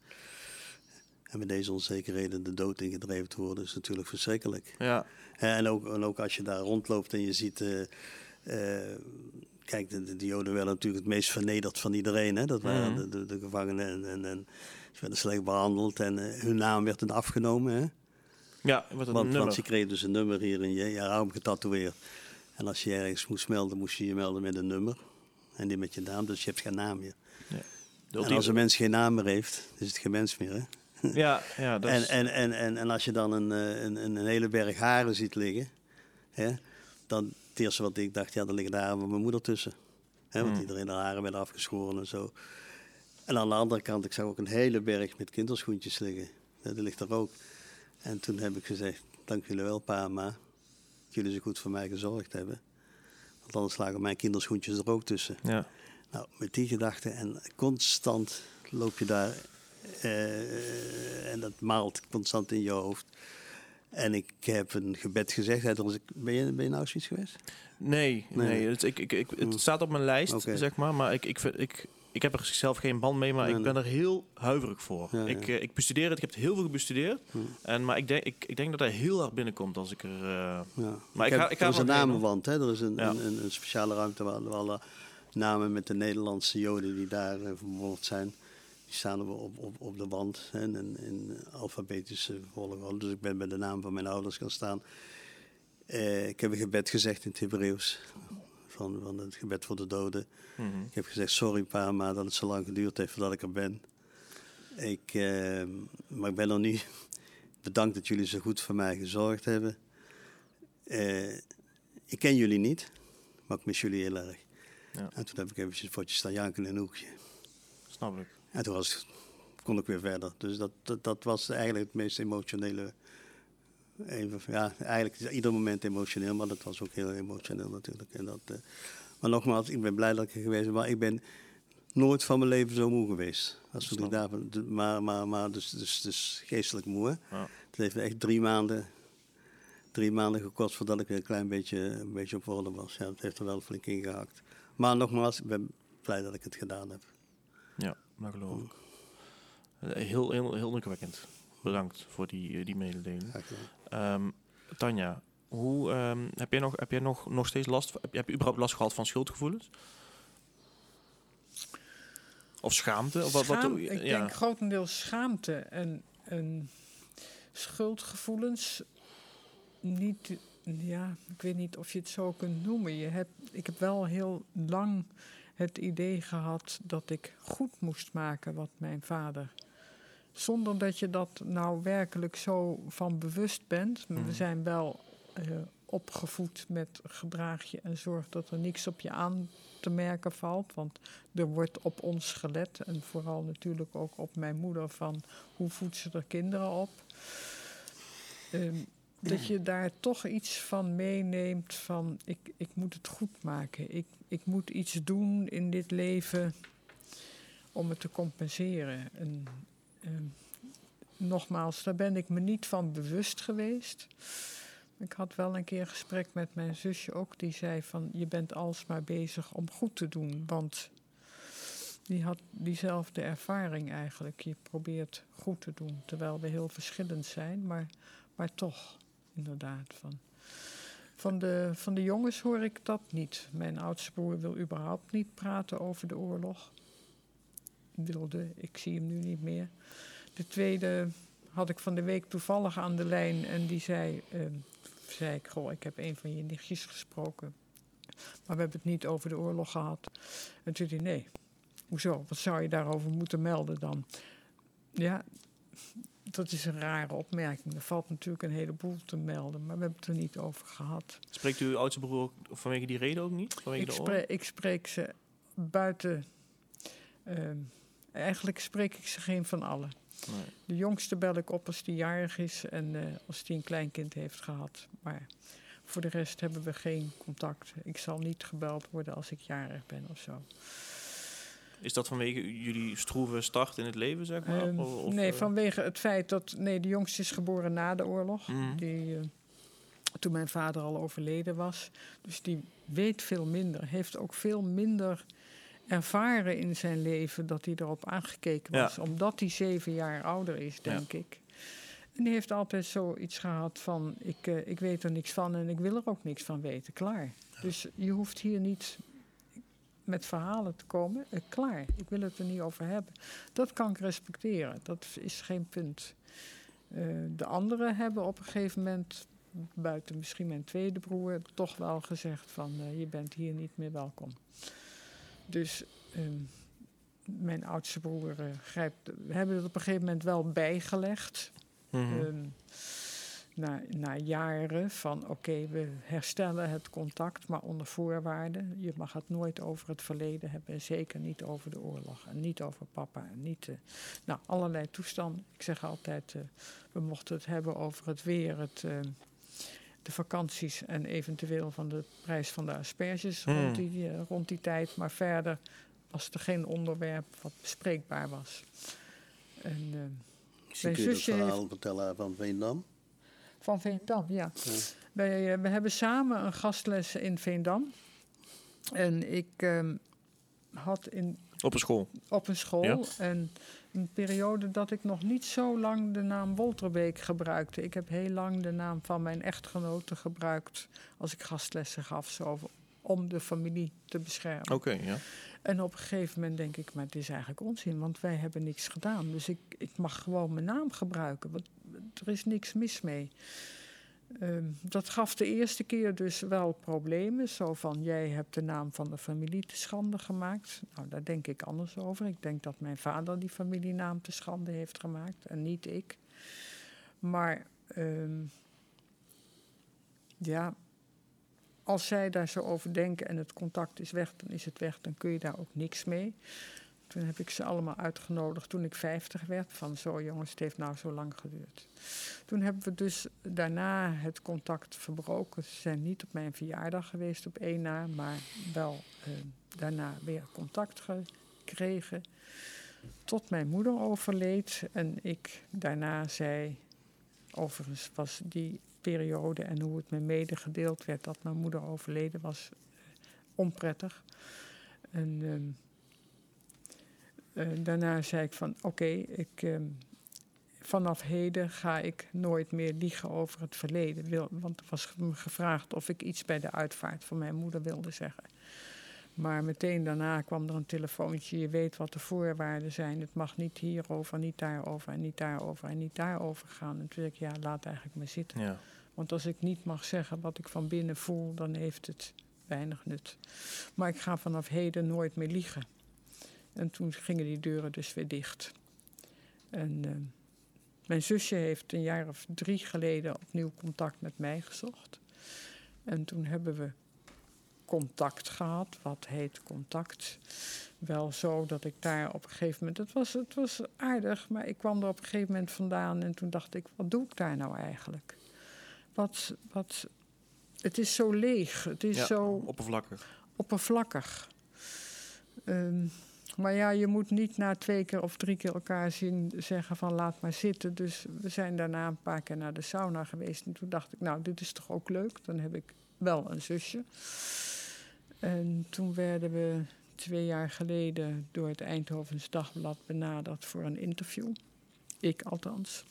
En met deze onzekerheden de dood ingedreven te worden is natuurlijk verschrikkelijk. Ja. En ook, en ook als je daar rondloopt en je ziet. eh, eh, kijk, de, de, de Joden werden natuurlijk het meest vernederd van iedereen. Hè? Dat waren Mhm. de, de, de gevangenen en, en, en ze werden slecht behandeld. En eh, hun naam werd dan afgenomen. Hè? Ja, wat een Want, nummer. want je kreeg dus een nummer hier in je, je arm getatoeëerd. En als je ergens moest melden, moest je je melden met een nummer. En niet met je naam, dus je hebt geen naam meer. De En als een mens geen naam meer heeft, is het geen mens meer. Hè? Ja, ja, dat En, is... en, en, en, en als je dan een, eh, een, een, een hele berg haren ziet liggen, hè, dan het eerste wat ik dacht, ja, dan liggen de haren van mijn moeder tussen. Hè, want Hmm. iedereen de haren werden afgeschoren en zo. En aan de andere kant, ik zag ook een hele berg met kinderschoentjes liggen. Ja, die ligt er ook. En toen heb ik gezegd, dank jullie wel, pa en ma, dat jullie zo goed voor mij gezorgd hebben. Want anders lagen mijn kinderschoentjes er ook tussen. ja. Nou, met die gedachte en constant loop je daar eh, en dat maalt constant in je hoofd. En ik heb een gebed gezegd. Ben je, ben je in Auschwitz geweest? Nee, nee. Nee. Het, ik, ik, ik, Hmm. het staat op mijn lijst, zeg maar. Maar ik, ik, vind- ik, ik heb er zelf geen band mee, maar Nee, ik ben er heel huiverig voor. Ja, ik, ja. eh, ik bestudeer het, ik heb heel veel gebestudeerd. Hmm. En, maar ik denk, ik, ik denk dat hij heel hard binnenkomt als ik er... Ja. Maar ik heb- ga- ik ga er is een namenwand. Hè? Er is een, een, een, een speciale ruimte waar, waar alle namen met de Nederlandse Joden die daar eh, vermoord zijn. Die staan op, op, op de wand hè, in, in alfabetische volgorde. Dus ik ben bij de naam van mijn ouders gaan staan. Ik heb een gebed gezegd in het Hebreeuws. Van, van het gebed voor de doden. mhm. Ik heb gezegd, sorry pa, maar dat het zo lang geduurd heeft voordat ik er ben. Ik, eh, maar ik ben er nu. Bedankt dat jullie zo goed voor mij gezorgd hebben. Eh, ik ken jullie niet, maar ik mis jullie heel erg. Ja. En toen heb ik eventjes voor je staan janken in een hoekje. Snap ik. En toen was, kon ik weer verder. Dus dat, dat, dat was eigenlijk het meest emotionele. Even, ja, eigenlijk is ieder moment emotioneel, maar dat was ook heel emotioneel natuurlijk. En dat, eh, maar nogmaals, ik ben blij dat ik er geweest ben. Maar ik ben nooit van mijn leven zo moe geweest. Als toen ik Snap daar, de- maar, maar, maar dus, dus, dus geestelijk moe. Ja. Het heeft me echt drie maanden, drie maanden gekost voordat ik weer een klein beetje, een beetje op orde was. Ja, het heeft er wel flink ingehakt. Maar nogmaals, ik ben blij dat ik het gedaan heb. Ja, dat geloof ik. Eh, Heel, heel, heel indrukwekkend. Bedankt voor die, eh, die mededeling. Ehm, Tanja, hoe, ehm, heb jij, nog, heb jij nog, nog steeds last? Heb je, heb je überhaupt last gehad van schuldgevoelens? Of schaamte? Of wat, wat, Schaam- ik ja. denk grotendeels schaamte en, en schuldgevoelens. Niet, ja, ik weet niet of je het zo kunt noemen. Je hebt, ik heb wel heel lang het idee gehad dat ik goed moest maken wat mijn vader. Zonder dat je dat nou werkelijk zo van bewust bent. Mhm. We zijn wel eh, opgevoed met gedraag je en zorg dat er niks op je aan te merken valt. Want er wordt op ons gelet. En vooral natuurlijk ook op mijn moeder van hoe voedt ze er kinderen op. Ehm, dat je daar toch iets van meeneemt van ik, ik moet het goed maken. Ik, ik moet iets doen in dit leven om het te compenseren. En, ehm, nogmaals, daar ben ik me niet van bewust geweest. Ik had wel een keer gesprek met mijn zusje ook. Die zei van, je bent alsmaar bezig om goed te doen. Want die had diezelfde ervaring eigenlijk. Je probeert goed te doen, terwijl we heel verschillend zijn. Maar, maar toch, inderdaad. Van, van, de, van de jongens hoor ik dat niet. Mijn oudste broer wil überhaupt niet praten over de oorlog. Wilde, ik zie hem nu niet meer. De tweede had ik van de week toevallig aan de lijn en die zei, ehm, zei ik, goh, ik heb een van je nichtjes gesproken. Maar we hebben het niet over de oorlog gehad. En toen zei hij, nee, hoezo, wat zou je daarover moeten melden dan? Ja, dat is een rare opmerking. Er valt natuurlijk een heleboel te melden, maar we hebben het er niet over gehad. Spreekt uw oudste broer ook vanwege die reden ook niet? Vanwege Ik de spreek, ik spreek ze buiten. ehm, eigenlijk spreek ik ze geen van allen. Nee. De jongste bel ik op als die jarig is en eh, als die een kleinkind heeft gehad. Maar voor de rest hebben we geen contact. Ik zal niet gebeld worden als ik jarig ben of zo. Is dat vanwege jullie stroeve start in het leven, zeg maar? Ehm, Of- of, nee, eh, vanwege het feit dat. Nee, de jongste is geboren na de oorlog. Mhm. Die, eh, toen mijn vader al overleden was. Dus die weet veel minder. Heeft ook veel minder ervaren in zijn leven dat hij erop aangekeken Ja. was. Omdat hij zeven jaar ouder is, denk ik. En die heeft altijd zoiets gehad van: ik, eh, ik weet er niks van en ik wil er ook niks van weten. Klaar. Dus je hoeft hier niet met verhalen te komen. Eh, klaar, ik wil het er niet over hebben. Dat kan ik respecteren. Dat is geen punt. Eh, de anderen hebben op een gegeven moment, buiten misschien mijn tweede broer, toch wel gezegd van je bent hier niet meer welkom. Dus ehm, mijn oudste broer eh, grijpt, we hebben het op een gegeven moment wel bijgelegd. mhm. Ehm, na, na jaren van oké, we herstellen het contact, maar onder voorwaarden. Je mag het nooit over het verleden hebben en zeker niet over de oorlog en niet over papa. En niet, eh, nou, allerlei toestanden. Ik zeg altijd, eh, we mochten het hebben over het weer, het, eh, de vakanties en eventueel van de prijs van de asperges Hmm. rond, die, eh, rond die tijd. Maar verder was er geen onderwerp wat bespreekbaar was. En, Misschien Mijn kun je het zusje verhaal vertellen van Veendam. van Veendam, ja. Ja. Wij, eh, we hebben samen een gastles in Veendam. En ik ehm, had in, Op een school. op een school Ja. en een periode dat ik nog niet zo lang de naam Wolterbeek gebruikte. Ik heb heel lang de naam van mijn echtgenote gebruikt als ik gastlessen gaf, zo, om de familie te beschermen. Oké, ja. En op een gegeven moment denk ik, maar het is eigenlijk onzin, want wij hebben niks gedaan. Dus ik, ik mag gewoon mijn naam gebruiken, want er is niks mis mee. Ehm, dat gaf de eerste keer dus wel problemen. Zo van, jij hebt de naam van de familie te schande gemaakt. Nou, daar denk ik anders over. Ik denk dat mijn vader die familienaam te schande heeft gemaakt en niet ik. Maar ehm, ja, als zij daar zo over denken en het contact is weg, dan is het weg, dan kun je daar ook niks mee. Toen heb ik ze allemaal uitgenodigd toen ik 50 werd. Van zo jongens, het heeft nou zo lang geduurd. Toen hebben we dus daarna het contact verbroken. Ze zijn niet op mijn verjaardag geweest op één na, maar wel eh, daarna weer contact gekregen. Tot mijn moeder overleed en ik daarna zei, overigens was die periode en hoe het me medegedeeld werd dat mijn moeder overleden was, eh, onprettig. En ehm, eh, daarna zei ik van oké, ik ehm, vanaf heden ga ik nooit meer liegen over het verleden. Wil, want er was me gevraagd of ik iets bij de uitvaart van mijn moeder wilde zeggen. Maar meteen daarna kwam er een telefoontje. Je weet wat de voorwaarden zijn. Het mag niet hierover, niet daarover en niet daarover en niet daarover gaan. En toen zei ik, ja, laat eigenlijk maar zitten. ja. Want als ik niet mag zeggen wat ik van binnen voel, dan heeft het weinig nut. Maar ik ga vanaf heden nooit meer liegen. En toen gingen die deuren dus weer dicht. En eh, mijn zusje heeft een jaar of drie geleden opnieuw contact met mij gezocht. En toen hebben we contact gehad. Wat heet contact? Wel zo dat ik daar op een gegeven moment. Het was, het was aardig, maar ik kwam er op een gegeven moment vandaan en toen dacht ik: wat doe ik daar nou eigenlijk? Wat, wat, het is zo leeg, het is Ja, zo oppervlakkig. oppervlakkig. Ehm, Maar ja, je moet niet na twee keer of drie keer elkaar zien zeggen van laat maar zitten. Dus we zijn daarna een paar keer naar de sauna geweest. En toen dacht ik, nou, dit is toch ook leuk. Dan heb ik wel een zusje. En toen werden we twee jaar geleden door het Eindhovens Dagblad benaderd voor een interview. Ik althans.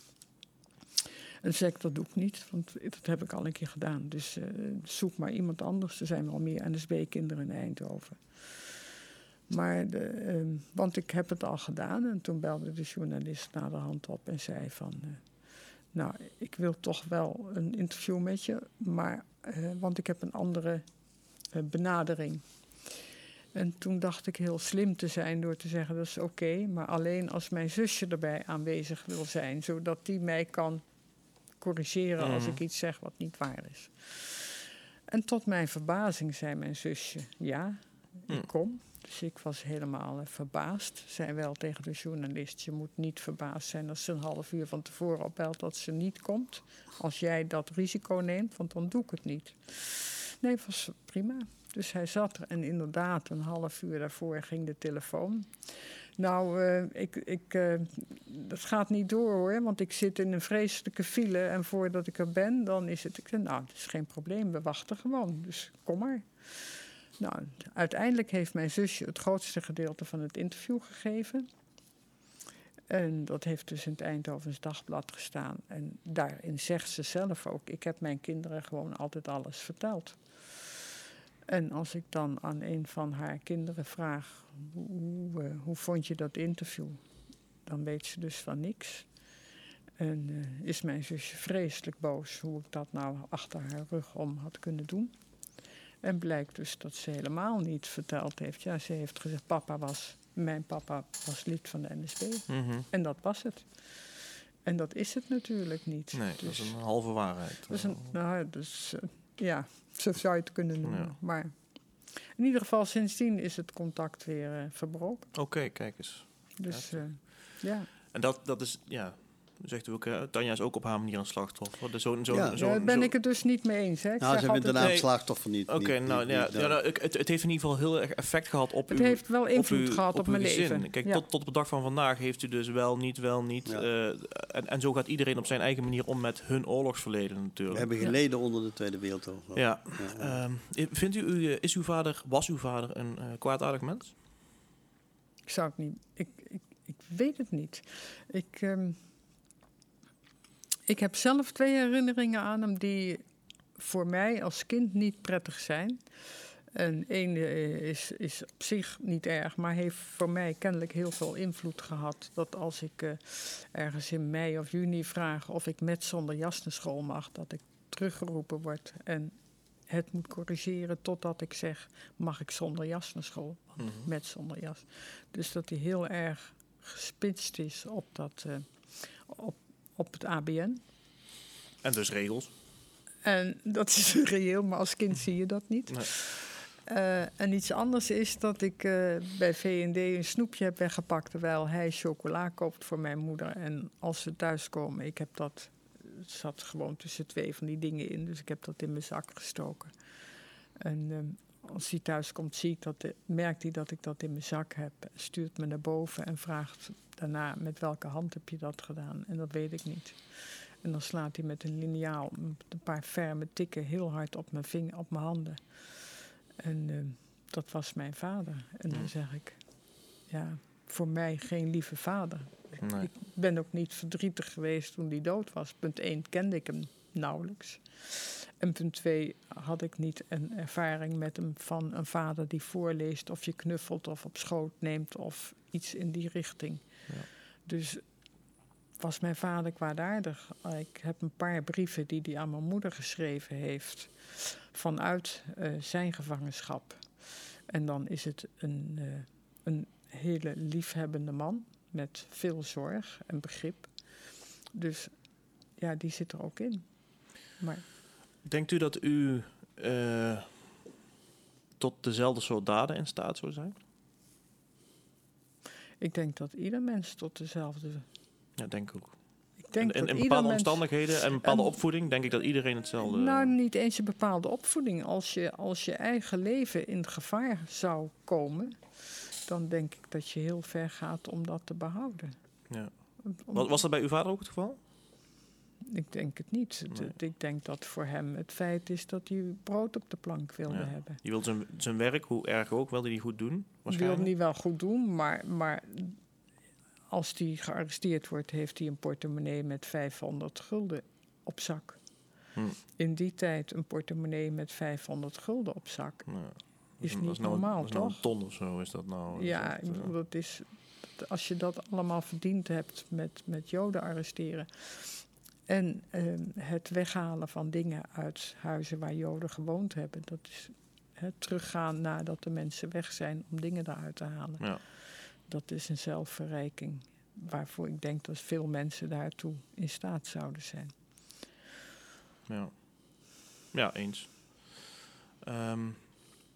En zei ik, dat doe ik niet, want dat heb ik al een keer gedaan. Dus eh, zoek maar iemand anders. Er zijn wel meer NSB-kinderen in Eindhoven. Maar de, ehm, want ik heb het al gedaan. En toen belde de journalist naar de hand op en zei van... eh, nou, ik wil toch wel een interview met je, maar, eh, want ik heb een andere eh, benadering. En toen dacht ik heel slim te zijn door te zeggen dat is oké, maar alleen als mijn zusje erbij aanwezig wil zijn, zodat die mij kan corrigeren als Mhm. ik iets zeg wat niet waar is. En tot mijn verbazing zei mijn zusje ja, ik Mm. kom. Dus ik was helemaal eh, verbaasd. Zei wel tegen de journalist: Je moet niet verbaasd zijn als ze een half uur van tevoren opbelt dat ze niet komt. Als jij dat risico neemt, want dan doe ik het niet. Nee, het was prima. Dus hij zat er en inderdaad, een half uur daarvoor ging de telefoon. Nou, eh, ik, ik, eh, dat gaat niet door hoor, want ik zit in een vreselijke file en voordat ik er ben, dan is het. Ik nou, dat is geen probleem, we wachten gewoon, dus kom maar. Nou, uiteindelijk heeft mijn zusje het grootste gedeelte van het interview gegeven. En dat heeft dus in het Eindhovens Dagblad gestaan. En daarin zegt ze zelf ook: Ik heb mijn kinderen gewoon altijd alles verteld. En als ik dan aan een van haar kinderen vraag: hoe, hoe, eh, vond je dat interview? Dan weet ze dus van niks. En eh, is mijn zusje vreselijk boos hoe ik dat nou achter haar rug om had kunnen doen. En blijkt dus dat ze helemaal niet verteld heeft. Ja, ze heeft gezegd: Papa was, mijn papa was lid van de NSB. Mhm. En dat was het. En dat is het natuurlijk niet. Nee, dat Dus- is een halve waarheid. dat is een, nou, dus, eh, ja, zo zou je het kunnen noemen. Ja. Maar in ieder geval, sindsdien is het contact weer eh, verbroken. Oké, kijk eens. Dus Ja, eh, ja. En dat, dat is, ja, zegt u ook, hè, Tanja is ook op haar manier een slachtoffer. Dus zo, zo, Ja. zo, Daar ben zo- ik het dus niet mee eens. Hè. Ik Nou, zeg ze hebben altijd, de naam Nee. slachtoffer niet. Oké, nou niet- ja, niet, ja eh, nou, ik- het, het heeft in ieder geval heel erg effect gehad op het uw, heeft wel invloed uw- gehad op, mijn gezin. leven. Kijk, ja. tot, tot op de dag van vandaag heeft u dus wel, niet, wel, niet. Ja. eh, en, en zo gaat iedereen op zijn eigen manier om met hun oorlogsverleden We natuurlijk. hebben Ja. geleden onder de Tweede Wereldoorlog. Ja. Ehm, vindt u, u, is uw vader, was uw vader een eh, kwaadaardig mens? Ik zou het niet. Ik, ik, ik weet het niet. Ik, ehm, ik heb zelf twee herinneringen aan hem die voor mij als kind niet prettig zijn. En één eh, is, is op zich niet erg, maar heeft voor mij kennelijk heel veel invloed gehad. Dat als ik eh, ergens in mei of juni vraag of ik met zonder jas naar school mag, dat ik teruggeroepen word en het moet corrigeren totdat ik zeg: mag ik zonder jas naar school? Mhm. met zonder jas. Dus dat hij heel erg gespitst is op, dat, eh, op, op het ABN. En dus regels. En dat is reëel, maar als kind zie je dat niet. Nee. Eh, en iets anders is dat ik eh, bij V&D een snoepje heb weggepakt... terwijl hij chocola koopt voor mijn moeder. En als we thuiskomen, ik heb dat... Het zat gewoon tussen twee van die dingen in, dus ik heb dat in mijn zak gestoken. En ehm, als hij thuis komt, zie ik dat, merkt hij dat ik dat in mijn zak heb. Stuurt me naar boven en vraagt daarna met welke hand heb je dat gedaan. En dat weet ik niet. En dan slaat hij met een liniaal een een paar ferme tikken heel hard op mijn, vinger, op mijn handen. En ehm, dat was mijn vader. En dan zeg ik, ja, voor mij geen lieve vader. Nee. Ik ben ook niet verdrietig geweest toen hij dood was. Punt 1 kende ik hem nauwelijks. En punt 2 had ik niet een ervaring met hem van een vader die voorleest of je knuffelt of op schoot neemt of iets in die richting. Ja. Dus was mijn vader kwaadaardig. Ik heb een paar brieven die hij aan mijn moeder geschreven heeft vanuit eh, zijn gevangenschap. En dan is het een, eh, een hele liefhebbende man met veel zorg en begrip. Dus ja, die zit er ook in. Maar Denkt u dat u eh, tot dezelfde soort daden in staat zou zijn? ik denk dat ieder mens tot dezelfde. Ja, denk ik ook. Ik denk in, bepaalde omstandigheden en een bepaalde En- opvoeding denk ik dat iedereen hetzelfde... Nou, niet eens een bepaalde opvoeding. Als je, als je eigen leven in gevaar zou komen, dan denk ik dat je heel ver gaat om dat te behouden. Ja. Om- was dat bij uw vader ook het geval? Ik denk het niet. Nee. Ik denk dat voor hem het feit is dat hij brood op de plank wilde Ja. hebben. Je wilt zijn, zijn werk, hoe erg ook, wilde hij goed doen? Wil Waarschijnlijk. hij wel goed doen, maar, maar als hij gearresteerd wordt, heeft hij een portemonnee met 500 gulden op zak. Hm. In die tijd een portemonnee met 500 gulden op zak. Ja. Dat Is niet dat nou, normaal, dat is nou toch? een ton of zo is dat nou. Ja, ik eh, bedoel, dat is, als je dat allemaal verdiend hebt met, met joden arresteren. En ehm, het weghalen van dingen uit huizen waar joden gewoond hebben. Dat is het teruggaan nadat de mensen weg zijn om dingen eruit te halen. ja. Dat is een zelfverrijking. Waarvoor ik denk dat veel mensen daartoe in staat zouden zijn. Ja. ja, eens. Ehm,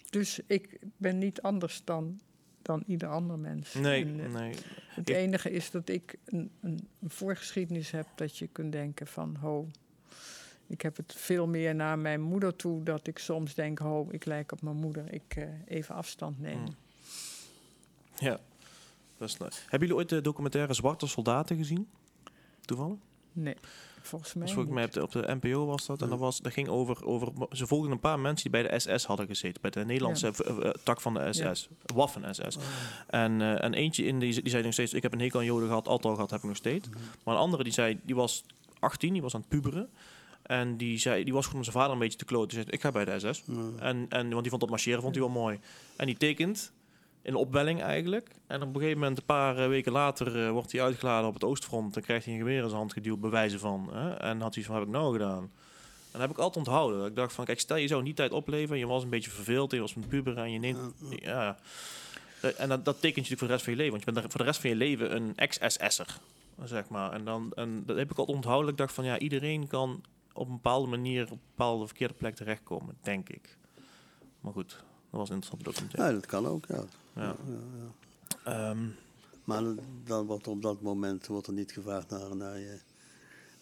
Dus ik ben niet anders dan, dan ieder ander mens. nee, En, eh, nee. Het Ik- enige is dat ik een, een, voorgeschiedenis heb dat je kunt denken van ho. Ik heb het veel meer naar mijn moeder toe dat ik soms denk, ho, ik lijk op mijn moeder. Ik eh, even afstand nemen. Mm. Ja, dat is leuk. Hebben jullie ooit de documentaire Zwarte Soldaten gezien? Toevallig? Nee, volgens mij. Dus volgens mij niet. op de, op de NPO was dat. En dat, was, dat ging over, over... Ze volgden een paar mensen die bij de SS hadden gezeten. Bij de Nederlandse Ja. eh, tak van de SS. Waffen-SS. Oh. En, eh, en eentje in die, die zei nog steeds... Ik heb een hekel aan joden gehad, altijd al gehad, heb ik nog steeds. Maar een andere die zei... Die was 18, die was aan het puberen. En die, zei, die was gewoon zijn vader een beetje te kloten. Die zei, ik ga bij de SS. Ja. En, en, want die vond dat marcheren vond hij wel mooi. En die tekent in opwelling eigenlijk. En op een gegeven moment, een paar eh, weken later, eh, wordt hij uitgeladen op het oostfront. Dan krijgt hij een geweer in zijn hand geduwd, bewijzen van. Hè? En had hij van, wat heb ik nou gedaan? En dat heb ik altijd onthouden. Ik dacht van, kijk, stel je zou die tijd opleven. Je was een beetje verveeld, je was een puber en je neemt... Ja. Eh, En dat, dat tekent je natuurlijk voor de rest van je leven. Want je bent voor de rest van je leven een ex-SS'er, zeg maar. En, dan, en dat heb ik altijd onthouden. Ik dacht van, ja, iedereen kan op een bepaalde manier op een bepaalde verkeerde plek terechtkomen, denk ik. Maar goed, dat was een interessant documentaire. Ja, dat kan ook, ja. Ja. Ehm, Maar dan wordt op dat moment wordt er niet gevraagd naar, naar, je,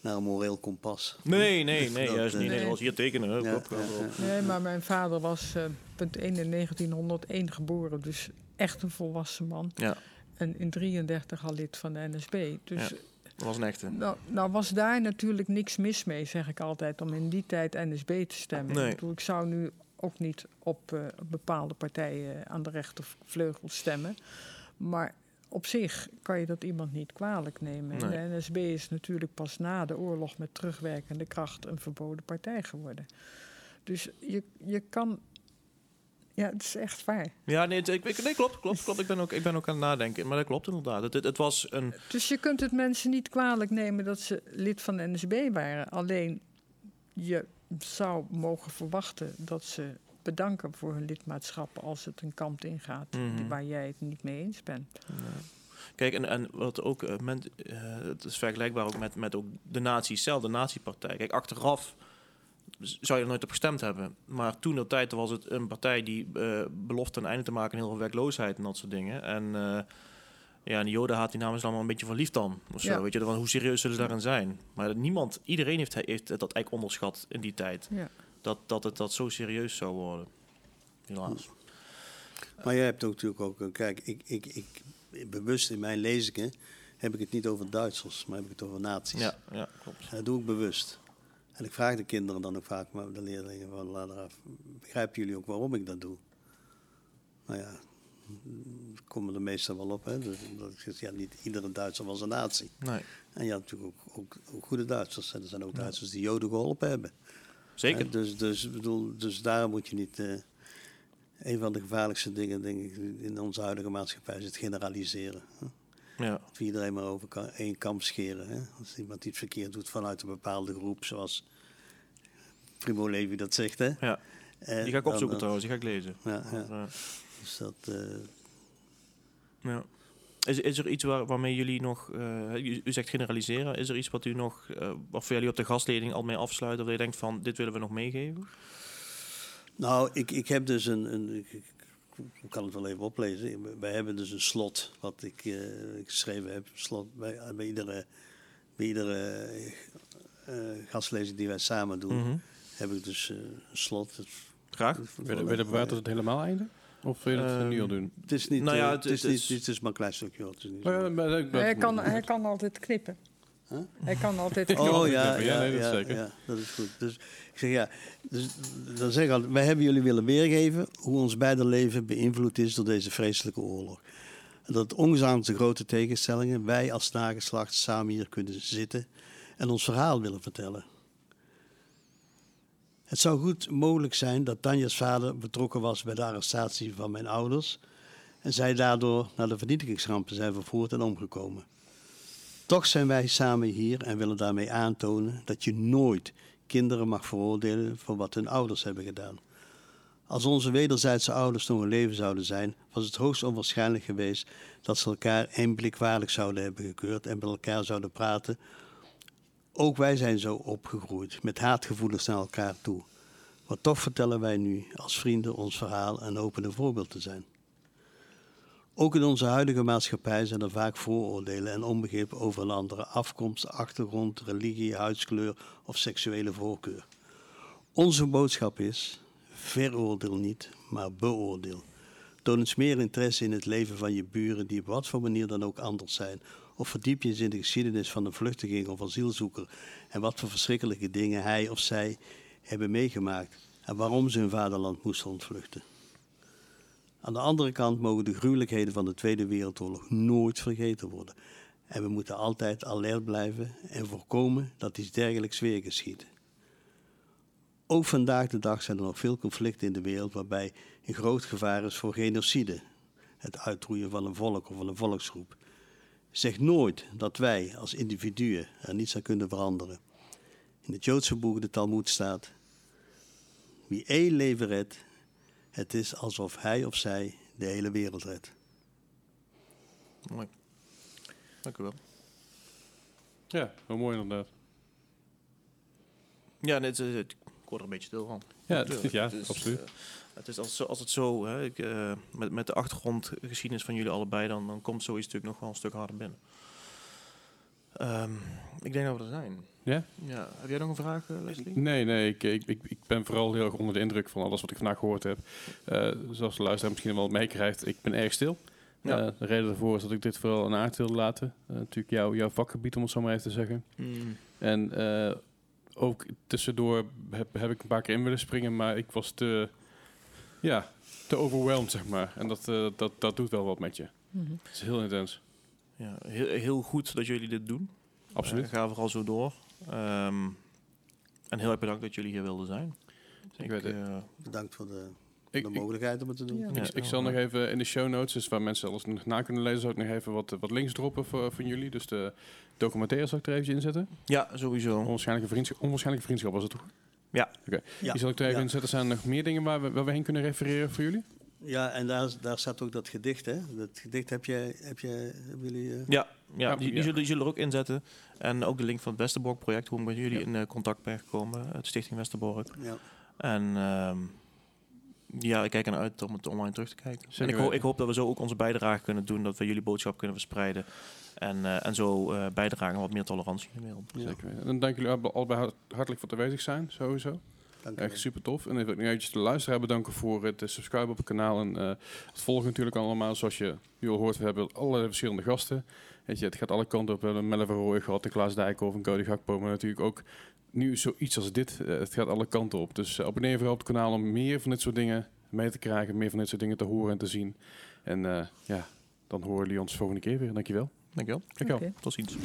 naar een moreel kompas. nee, nee, nee, Dat, juist eh, niet. Nee, Nee. was hier tekenen. hè. Ja, Klop, klop, ja, klop. ja. Nee, maar mijn vader was eh, punt 1 in 1901 geboren. Dus echt een volwassen man. Ja. En in 33 al lid van de NSB. Dus Ja. Dat was een echte. Nou, nou was daar natuurlijk niks mis mee, zeg ik altijd, om in die tijd NSB te stemmen. Nee. Ik, bedoel, ik zou nu ook niet op eh, bepaalde partijen aan de rechtervleugel stemmen. Maar op zich kan je dat iemand niet kwalijk nemen. En de NSB is natuurlijk pas na de oorlog met terugwerkende kracht een verboden partij geworden. Dus je, je kan. Ja, het is echt waar. Ja, nee, ik- nee klopt, klopt, klopt. Ik ben, ook, ik ben ook aan het nadenken. Maar dat klopt inderdaad. Het, het, het was een... Dus je kunt het mensen niet kwalijk nemen dat ze lid van de NSB waren. Alleen je zou mogen verwachten dat ze bedanken voor hun lidmaatschap als het een kant ingaat Mhm. waar jij het niet mee eens bent. Kijk, en, en wat ook, eh, men, eh, het is vergelijkbaar ook met, met ook de nazi's zelf, de nazi-partij. Kijk, achteraf zou je er nooit op gestemd hebben. Maar toen de tijd was het een partij die eh belofte een einde te maken aan heel veel werkloosheid en dat soort dingen. En ja, en die joden haat die namens allemaal een beetje verliefd dan. Of zo, Ja. weet je, van hoe serieus zullen ze daarin zijn? Maar niemand, iedereen heeft, heeft dat eigenlijk onderschat in die tijd. Ja. Dat, dat het dat zo serieus zou worden. Helaas. Maar jij hebt ook natuurlijk ook, een- kijk, ik, ik, ik, bewust in mijn lezingen heb ik het niet over Duitsers, maar heb ik het over nazi's. Ja, ja, klopt. En dat doe ik bewust. En ik vraag de kinderen dan ook vaak, maar de leerlingen van laat eraf, begrijpen jullie ook waarom ik dat doe? Nou ja, komen er meestal wel op. Hè? Dus, dat ik zeg, ja, niet iedere Duitser was een nazi. Nee, En je had natuurlijk ook, ook, ook goede Duitsers. En er zijn ook Duitsers die Joden geholpen hebben. zeker. Hè, Dus, dus, bedoel, dus daarom moet je niet. eh, een van de gevaarlijkste dingen, denk ik, in onze huidige maatschappij is het generaliseren. Hè? Ja. Of iedereen maar over één kam scheren. Hè? Als iemand iets verkeerd doet vanuit een bepaalde groep, zoals Primo Levi dat zegt. Hè? Ja. Eh, Die ga ik dan- opzoeken trouwens, die ga ik lezen. Ja, ja. Dus dat, eh, Ja. Is, is er iets waar, waarmee jullie nog, eh, u, u zegt generaliseren, is er iets wat u nog, eh of jullie op de gastleding al mee afsluiten, of je denkt van, dit willen we nog meegeven? nou, ik, ik heb dus een. een ik, kan het wel even oplezen. Wij hebben dus een slot wat ik, eh, ik geschreven heb. Slot bij, bij iedere, bij iedere eh, gastlezing die wij samen doen, Mhm. heb ik dus eh, een slot. Dat- Graag. dat- Willen we bewaard tot het helemaal einde? Of wil je het Ehm, nu al doen? Het is niet, Nou ja, eh, het- het, is het niet, het is maar een klein stukje. Het is niet Maar zo- ja, maar ik ben- Hij kan, hij kan altijd knippen. Huh? Hij kan altijd Oh ja, knippen. Ja, ja, nee, dat zeker. ja, dat is goed. Dus ik zeg ja, dus, dan zeg ik altijd, wij hebben jullie willen weergeven hoe ons beide leven beïnvloed is door deze vreselijke oorlog. En dat ongeacht de grote tegenstellingen, wij als nageslacht samen hier kunnen zitten en ons verhaal willen vertellen. Het zou goed mogelijk zijn dat Tanja's vader betrokken was bij de arrestatie van mijn ouders en zij daardoor naar de vernietigingsrampen zijn vervoerd en omgekomen. Toch zijn wij samen hier en willen daarmee aantonen dat je nooit kinderen mag veroordelen voor wat hun ouders hebben gedaan. Als onze wederzijdse ouders nog in leven zouden zijn, was het hoogst onwaarschijnlijk geweest dat ze elkaar één blik waardig zouden hebben gekeurd en met elkaar zouden praten. Ook wij zijn zo opgegroeid, met haatgevoelens naar elkaar toe. Maar toch vertellen wij nu als vrienden ons verhaal en hopen een voorbeeld te zijn. Ook in onze huidige maatschappij zijn er vaak vooroordelen en onbegrip over een andere afkomst, achtergrond, religie, huidskleur of seksuele voorkeur. Onze boodschap is: veroordeel niet, maar beoordeel. Toon eens meer interesse in het leven van je buren die op wat voor manier dan ook anders zijn. Of verdiep je in de geschiedenis van een vluchteling of asielzoeker en wat voor verschrikkelijke dingen hij of zij hebben meegemaakt en waarom ze hun vaderland moesten ontvluchten. Aan de andere kant mogen de gruwelijkheden van de Tweede Wereldoorlog nooit vergeten worden. En we moeten altijd alert blijven en voorkomen dat iets dergelijks weer geschiedt. Ook vandaag de dag zijn er nog veel conflicten in de wereld waarbij een groot gevaar is voor genocide, het uitroeien van een volk of van een volksgroep. Zeg nooit dat wij als individuen er niets aan kunnen veranderen. In het Joodse boek de Talmud staat: Wie één leven redt, het is alsof hij of zij de hele wereld redt. Mooi. Dank u wel. Ja, wel mooi inderdaad. Ja, net, eh, ik word er een beetje stil van. Ja, ja is, absoluut. eh, het is als, als het zo, hè, ik, eh, met, met de achtergrondgeschiedenis van jullie allebei, dan, dan komt zoiets natuurlijk nog wel een stuk harder binnen. Ehm, ik denk dat we er zijn. Ja? Ja. Heb jij nog een vraag, eh, Leslie? Nee, nee, ik, ik, ik, ben vooral heel erg onder de indruk van alles wat ik vandaag gehoord heb. Eh, zoals de luisteraar misschien wel meekrijgt, ik ben erg stil. Ja. De reden daarvoor is dat ik dit vooral aan aard wil laten. Natuurlijk jouw jouw vakgebied, om het zo maar even te zeggen. Hmm. En ook tussendoor heb, heb ik een paar keer in willen springen, maar ik was te, ja, te overwhelmed, zeg maar. En dat, eh, dat, dat doet wel wat met je. Mhm. Het is heel intens. Ja, heel, heel goed dat jullie dit doen. Absoluut. Eh, ga vooral zo door. Ehm, en heel erg bedankt dat jullie hier wilden zijn. Ik weet het. eh, Bedankt voor de, Ik, de ik, mogelijkheid om het te doen. Ja. Ja. ik, ik zal nog even in de show notes, dus waar mensen alles nog na kunnen lezen, zal ik nog even wat, wat links droppen voor, voor jullie. Dus de documentaire zal ik er eventjes inzetten. ja, sowieso. Onwaarschijnlijke vriendschap, onwaarschijnlijke vriendschap was het toch? Ja. Oké. Ja. Die zal ik er even Ja. inzetten. Zijn er nog meer dingen waar we, waar we heen kunnen refereren voor jullie? Ja, en daar, daar staat ook dat gedicht, hè? Dat gedicht heb jij, heb jij, hebben jullie... eh, Ja, ja, Ja, die, die ja. Zullen, die zullen er ook inzetten. En ook de link van het Westerbork-project, hoe ik met jullie in eh, contact ben gekomen, het Stichting Westerbork. ja. En ehm, ja, ik kijk ernaar uit om het online terug te kijken. Zeker en ik, ho- ik hoop dat we zo ook onze bijdrage kunnen doen, dat we jullie boodschap kunnen verspreiden. En, eh, en zo eh, bijdragen aan wat meer tolerantie in de wereld. Ja. Zeker. weten. En dan dank jullie allebei- allebei hart- hartelijk voor het aanwezig zijn, sowieso. Dank Echt super tof. En dan wil ik nog eventjes de luisteraar bedanken voor het uh, subscriben op het kanaal. En eh, het volgen natuurlijk allemaal. Zoals je nu al hoort, we hebben allerlei verschillende gasten. Weet je, het gaat alle kanten op. We hebben Melle Verrooy gehad, een Klaas Dijkhoff, een Cody Gakpo. Maar natuurlijk ook nu zoiets als dit. Eh, het gaat alle kanten op. Dus eh, abonneer vooral op het kanaal om meer van dit soort dingen mee te krijgen. Meer van dit soort dingen te horen en te zien. En eh, ja, dan horen jullie ons volgende keer weer. Dankjewel. Dankjewel. Dankjewel. Tot ziens.